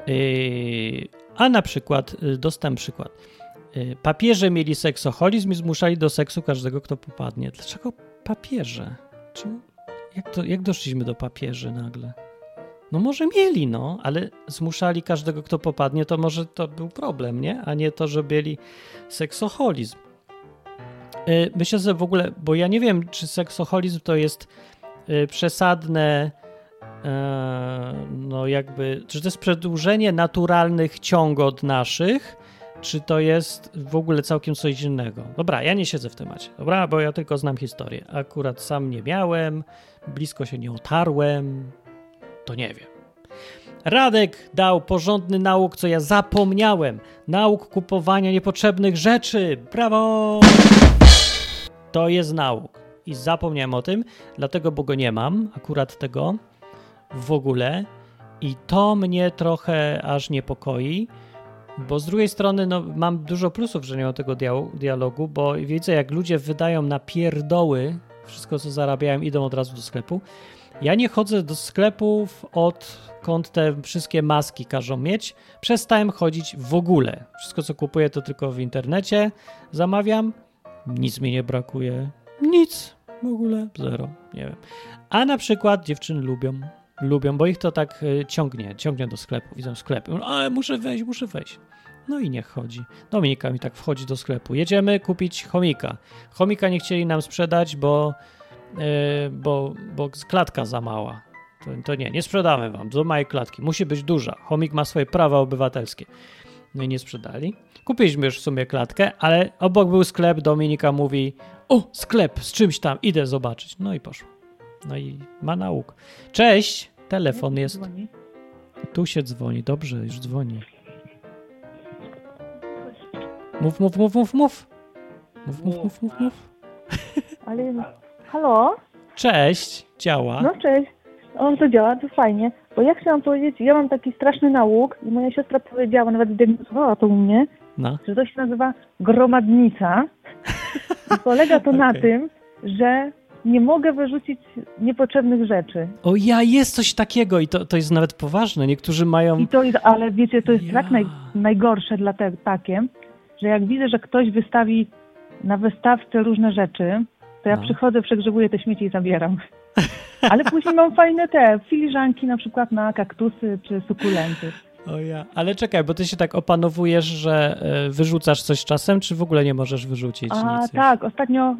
Yy, a na przykład, yy, dostałem przykład. Yy, Papieże mieli seksoholizm i zmuszali do seksu każdego, kto popadnie. Dlaczego papieże? Czemu? Jak, to, jak doszliśmy do papieży nagle? No może mieli, no, ale zmuszali każdego, kto popadnie, to może to był problem, nie? A nie to, że mieli seksoholizm. Yy, Myślę, że w ogóle, bo ja nie wiem, czy seksoholizm to jest yy, przesadne, e, no jakby, czy to jest przedłużenie naturalnych ciągot naszych, czy to jest w ogóle całkiem coś innego. Dobra, ja nie siedzę w temacie, dobra, bo ja tylko znam historię. Akurat sam nie miałem, blisko się nie otarłem, to nie wiem. Radek dał porządny nauk, co ja zapomniałem. Nauk kupowania niepotrzebnych rzeczy. Brawo! To jest nauk. I zapomniałem o tym, dlatego, bo go nie mam, akurat tego w ogóle. I to mnie trochę aż niepokoi, bo z drugiej strony no, mam dużo plusów, że nie mam tego dialogu, bo widzę, jak ludzie wydają na pierdoły wszystko, co zarabiają, idą od razu do sklepu. Ja nie chodzę do sklepów odkąd te wszystkie maski każą mieć. Przestałem chodzić w ogóle. Wszystko, co kupuję, to tylko w internecie zamawiam. Nic mi nie brakuje. Nic. W ogóle zero. Nie wiem. A na przykład dziewczyny lubią. Lubią, bo ich to tak y, ciągnie. Ciągnie do sklepu. Widzą sklep. Ale muszę wejść, muszę wejść. No i niech chodzi. Dominika mi tak wchodzi do sklepu. Jedziemy kupić chomika. Chomika nie chcieli nam sprzedać, bo bo, bo klatka za mała. To, to nie, nie sprzedamy wam do małej klatki. Musi być duża. Chomik ma swoje prawa obywatelskie. No i nie sprzedali. Kupiliśmy już w sumie klatkę, ale obok był sklep. Dominika mówi: O, sklep z czymś tam, idę zobaczyć. No i poszło. No i ma nauk. Cześć, telefon jest. Tu się dzwoni, dobrze, już dzwoni. Mów, mów, mów, mów, mów. Mów, mów, mów, mów, mów. Ale halo? Cześć, działa. No cześć. O, to działa, to fajnie. Bo ja chciałam powiedzieć, ja mam taki straszny nauk i moja siostra powiedziała, nawet zdiagnozowała to u mnie, No. że to się nazywa gromadnica i polega to na Okej. tym, że nie mogę wyrzucić niepotrzebnych rzeczy. O ja, jest coś takiego i to, to jest nawet poważne. Niektórzy mają... I to, ale wiecie, to jest Ja. tak naj, najgorsze dla te, takie, że jak widzę, że ktoś wystawi na wystawce różne rzeczy, to ja No. przychodzę, przegrzebuję te śmieci i zabieram. Ale później mam fajne te filiżanki na przykład na kaktusy czy sukulenty. O ja. Ale czekaj, bo ty się tak opanowujesz, że e, wyrzucasz coś czasem, czy w ogóle nie możesz wyrzucić A nic? tak, ostatnio,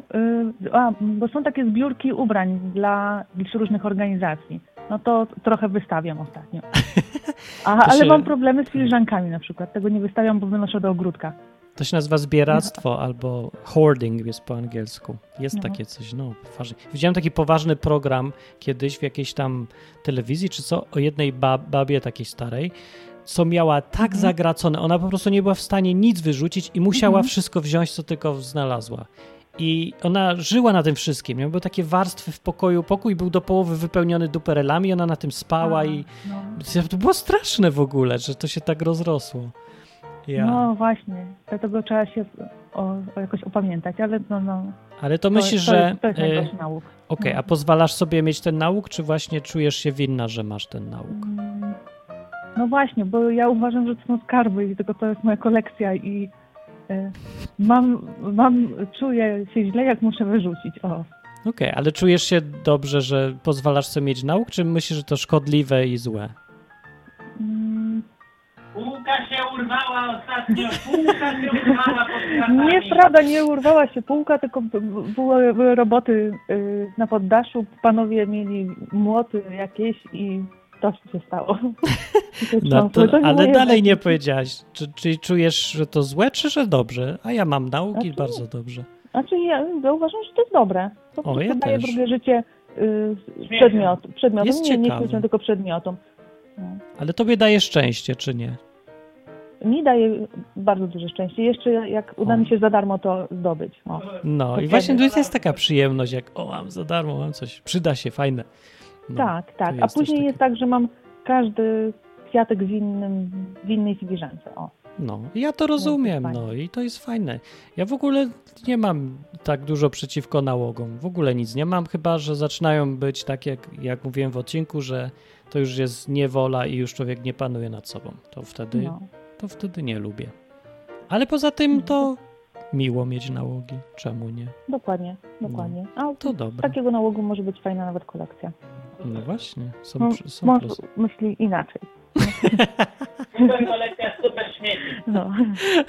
y, a, bo są takie zbiórki ubrań dla, różnych organizacji. No to trochę wystawiam ostatnio. A, ale się- mam problemy z filiżankami na przykład. Tego nie wystawiam, bo wynoszę do ogródka. To się nazywa zbieractwo albo hoarding jest po angielsku. Jest No. takie coś, no poważnie. Widziałem taki poważny program kiedyś w jakiejś tam telewizji czy co, o jednej ba babie takiej starej, co miała tak Mhm. zagracone, ona po prostu nie była w stanie nic wyrzucić i musiała Mhm. wszystko wziąć, co tylko znalazła. I ona żyła na tym wszystkim. Były takie warstwy w pokoju. Pokój był do połowy wypełniony duperelami, ona na tym spała A, i no. to było straszne w ogóle, że to się tak rozrosło. Ja. No właśnie, dlatego trzeba się o, o jakoś opamiętać, ale no, no. Ale to To- myślisz, to że. jest- to jest e, najgorszy nauk. Okej, No. a pozwalasz sobie mieć ten nauk, czy właśnie czujesz się winna, że masz ten nauk? Mm, No właśnie, bo ja uważam, że to są skarby i tylko to jest moja kolekcja i y, mam, mam, czuję się źle, jak muszę wyrzucić. O. Okej, ale czujesz się dobrze, że pozwalasz sobie mieć nauk, czy myślisz, że to szkodliwe i złe? Półka się urwała ostatnio, półka się urwała pod Nieprawda, nie urwała się półka, tylko b- b- były, były roboty y, na poddaszu, panowie mieli młoty jakieś i to się stało. I to No to, trząsło. nie ale moje dalej nie powiedziałaś. Czy, czy czujesz, że to złe, czy że dobrze? A ja mam nauki Znaczy- bardzo dobrze. Znaczy ja, ja uważam, że to jest dobre. Po prostu ja daje też. drugie życie y, przedmiot, przedmiotom, Jest nie, nie ciekawe. tylko przedmiotom. No. Ale tobie daje szczęście, czy nie? Mi daje bardzo duże szczęście. Jeszcze jak uda O. mi się za darmo to zdobyć. O. No i Dokładnie. właśnie to jest taka przyjemność, jak o, mam za darmo, mam coś, przyda się, fajne. No, tak, to tak. A później jest tak, że mam każdy kwiatek w, innym, w innej filiżance. O. No, ja to rozumiem, fajne. no i to jest fajne. Ja w ogóle nie mam tak dużo przeciwko nałogom. W ogóle nic nie mam, chyba że zaczynają być tak, jak, jak mówiłem w odcinku, że to już jest niewola i już człowiek nie panuje nad sobą. To wtedy, No. To wtedy nie lubię. Ale poza tym to miło mieć nałogi. Czemu nie? Dokładnie, dokładnie. A To dobre. takiego nałogu może być fajna nawet kolekcja. No właśnie, są, No, są Mąż myśli inaczej. Kolekcja, super śmieci. No,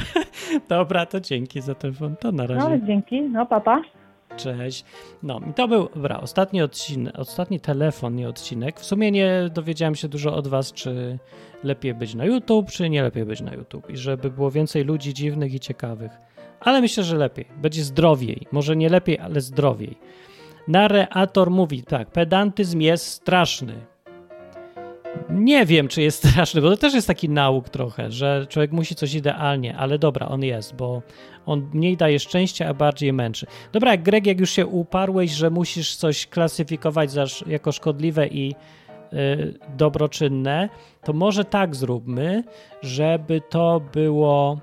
Dobra, to dzięki za telefon. To na no razie. ale dzięki. No, papa. Cześć. No i to był, dobra, ostatni odcinek, ostatni telefon, nie odcinek. W sumie nie dowiedziałem się dużo od was, czy lepiej być na YouTube, czy nie lepiej być na YouTube. I żeby było więcej ludzi dziwnych i ciekawych. Ale myślę, że lepiej. Będzie zdrowiej. Może nie lepiej, ale zdrowiej. Narrator mówi tak, pedantyzm jest straszny. Nie wiem, czy jest straszny, bo to też jest taki nauk trochę, że człowiek musi coś idealnie, ale dobra, on jest, bo on mniej daje szczęścia, a bardziej męczy. Dobra, Greg, jak już się uparłeś, że musisz coś klasyfikować za, jako szkodliwe i y, dobroczynne, to może tak zróbmy, żeby to było,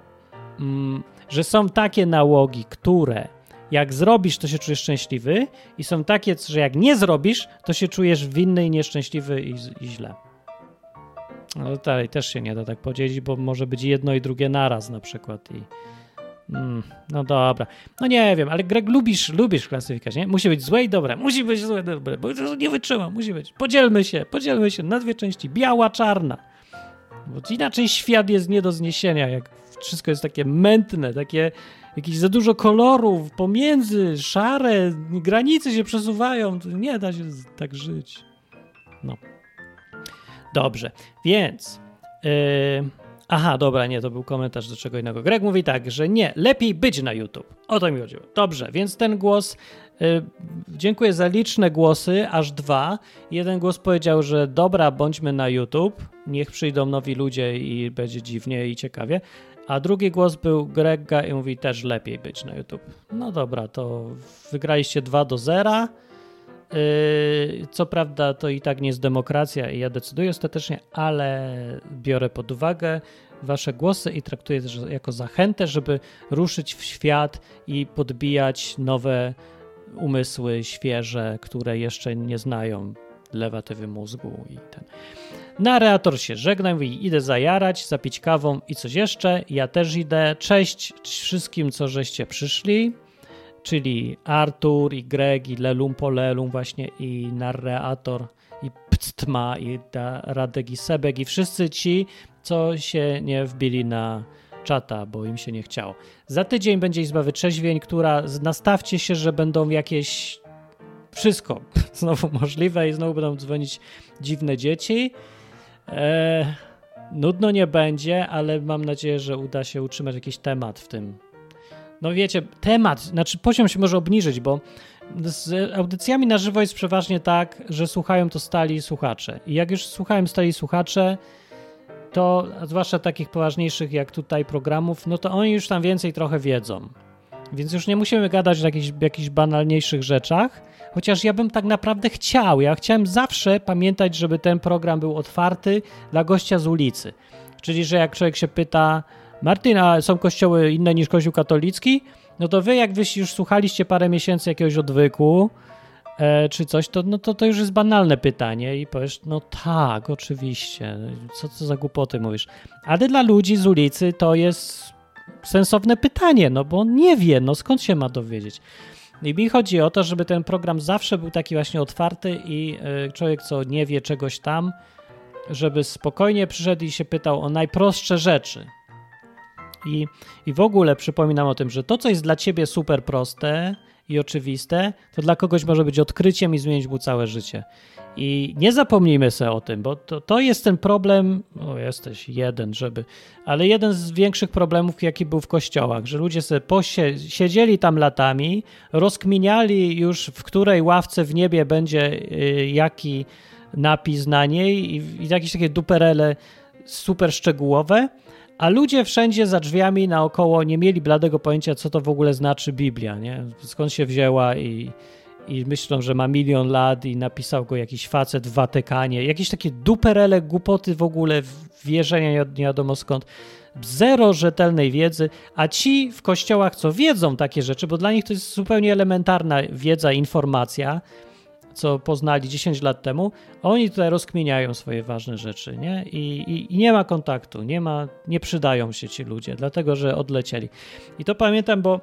mm, że są takie nałogi, które jak zrobisz, to się czujesz szczęśliwy i są takie, że jak nie zrobisz, to się czujesz winny i nieszczęśliwy i, i źle. Ale dalej też się nie da tak podzielić, bo może być jedno i drugie naraz na przykład i Mm, no dobra. No nie wiem, ale Greg lubisz, lubisz klasyfikację, nie? Musi być złe i dobre. Musi być złe i dobre, bo nie wytrzymam. Musi być. Podzielmy się, podzielmy się na dwie części. Biała, czarna. Bo inaczej świat jest nie do zniesienia, jak wszystko jest takie mętne, takie jakieś za dużo kolorów pomiędzy, szare, granice się przesuwają. Nie da się tak żyć. No. Dobrze, więc... Yy... Aha, dobra, nie, to był komentarz do czego innego. Greg mówi tak, że nie, lepiej być na YouTube. O to mi chodziło. Dobrze, więc ten głos. Y, dziękuję za liczne głosy, aż dwa. Jeden głos powiedział, że dobra, bądźmy na YouTube, niech przyjdą nowi ludzie i będzie dziwnie i ciekawie. A drugi głos był Grega i mówi też lepiej być na YouTube. No dobra, to wygraliście 2 do 0. Co prawda to i tak nie jest demokracja i ja decyduję ostatecznie, ale biorę pod uwagę wasze głosy i traktuję to jako zachętę, żeby ruszyć w świat i podbijać nowe umysły świeże, które jeszcze nie znają lewatywy mózgu i ten. Narrator się żegna, mówi, idę zajarać, zapić kawą i coś jeszcze. Ja też idę. Cześć wszystkim, co żeście przyszli, Artur i Greg i Lelum po Lelum właśnie i narrator i Pctma i Radek i Sebek i wszyscy ci, co się nie wbili na czata, bo im się nie chciało. Za tydzień będzie Izba Wytrzeźwień, która nastawcie się, że będą jakieś wszystko znowu możliwe i znowu będą dzwonić dziwne dzieci. Eee, nudno nie będzie, ale mam nadzieję, że uda się utrzymać jakiś temat w tym. No wiecie, temat, znaczy poziom się może obniżyć, bo z audycjami na żywo jest przeważnie tak, że słuchają to stali słuchacze. I jak już słuchają stali słuchacze, to zwłaszcza takich poważniejszych jak tutaj programów, no to oni już tam więcej trochę wiedzą. Więc już nie musimy gadać o jakichś, jakichś banalniejszych rzeczach, chociaż ja bym tak naprawdę chciał. Ja chciałem zawsze pamiętać, żeby ten program był otwarty dla gościa z ulicy. Czyli, że jak człowiek się pyta, Martin, a są kościoły inne niż kościół katolicki? No to wy, jak wy już słuchaliście parę miesięcy jakiegoś odwyku, e, czy coś, to, no to to już jest banalne pytanie i powiesz, no tak, oczywiście, co to za głupoty mówisz. Ale dla ludzi z ulicy to jest sensowne pytanie, no bo on nie wie, no skąd się ma dowiedzieć. I mi chodzi o to, żeby ten program zawsze był taki właśnie otwarty i e, człowiek, co nie wie czegoś tam, żeby spokojnie przyszedł i się pytał o najprostsze rzeczy. I, I w ogóle przypominam o tym, że to, co jest dla ciebie super proste i oczywiste, to dla kogoś może być odkryciem i zmienić mu całe życie. I nie zapomnijmy sobie o tym, bo to, to jest ten problem, o jesteś jeden, żeby, ale jeden z większych problemów, jaki był w kościołach, że ludzie sobie posie, siedzieli tam latami, rozkminiali już, w której ławce w niebie będzie y, jaki napis na niej i, i jakieś takie duperele super szczegółowe, a ludzie wszędzie za drzwiami naokoło nie mieli bladego pojęcia, co to w ogóle znaczy Biblia, nie? skąd się wzięła i, i myślą, że ma milion lat i napisał go jakiś facet w Watykanie. Jakieś takie duperele, głupoty w ogóle, wierzenia nie, nie wiadomo skąd. Zero rzetelnej wiedzy, a ci w kościołach, co wiedzą takie rzeczy, bo dla nich to jest zupełnie elementarna wiedza, informacja, co poznali 10 lat temu, oni tutaj rozkminiają swoje ważne rzeczy, nie? I, i, I, nie ma kontaktu, nie ma, nie przydają się ci ludzie, dlatego że odlecieli. I to pamiętam, bo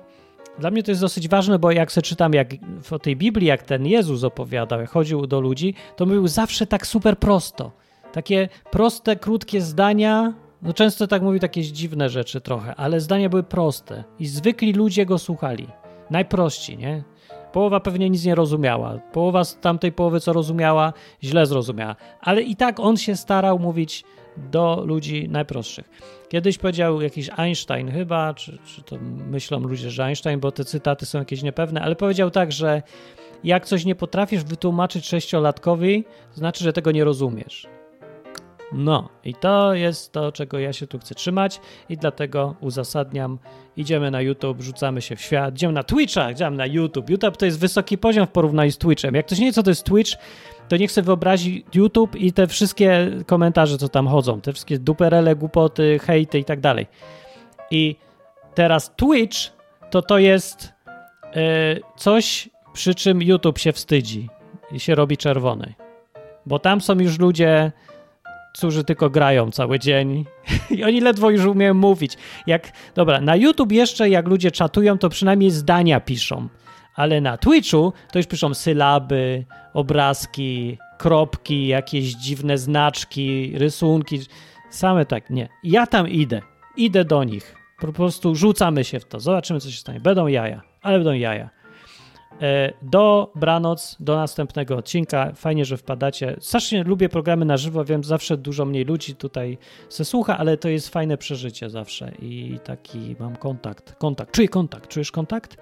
dla mnie to jest dosyć ważne, bo jak sobie czytam jak w tej Biblii, jak ten Jezus opowiadał, jak chodził do ludzi, to mówił zawsze tak super prosto. Takie proste, krótkie zdania, no często tak mówił takie dziwne rzeczy trochę, ale zdania były proste i zwykli ludzie go słuchali. Najprościej, nie? Połowa pewnie nic nie rozumiała. Połowa z tamtej połowy, co rozumiała, źle zrozumiała. Ale i tak on się starał mówić do ludzi najprostszych. Kiedyś powiedział jakiś Einstein chyba, czy, czy to myślą ludzie, że Einstein, bo te cytaty są jakieś niepewne, ale powiedział tak, że jak coś nie potrafisz wytłumaczyć sześciolatkowi, to znaczy, że tego nie rozumiesz. No, i to jest to, czego ja się tu chcę trzymać, i dlatego uzasadniam. Idziemy na YouTube, rzucamy się w świat, idziemy na Twitcha, idziemy na YouTube. YouTube to jest wysoki poziom w porównaniu z Twitchem. Jak ktoś nie wie, co to jest Twitch, to niech sobie wyobrazi YouTube i te wszystkie komentarze, co tam chodzą, te wszystkie duperele, głupoty, hejty i tak dalej. I teraz Twitch to to jest yy, coś, przy czym YouTube się wstydzi i się robi czerwony. Bo tam są już ludzie, którzy tylko grają cały dzień i oni ledwo już umieją mówić. Jak, dobra, na YouTube jeszcze jak ludzie czatują, to przynajmniej zdania piszą ale na Twitchu to już piszą sylaby, obrazki, kropki, jakieś dziwne znaczki, rysunki. Same tak, nie. Ja tam idę. Idę do nich. Po prostu rzucamy się w to. Zobaczymy, co się stanie. Będą jaja, ale będą jaja. E, dobranoc, do następnego odcinka. Fajnie, że wpadacie. Strasznie lubię programy na żywo, wiem, zawsze dużo mniej ludzi tutaj se słucha, ale to jest fajne przeżycie zawsze i taki mam kontakt. Kontakt, czuję kontakt. Czujesz kontakt?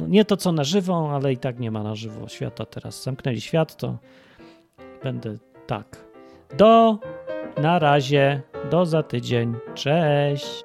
no nie to co na żywo, ale i tak nie ma na żywo świata teraz. Zamknęli świat, to będę tak. Do na razie, do za tydzień. Cześć.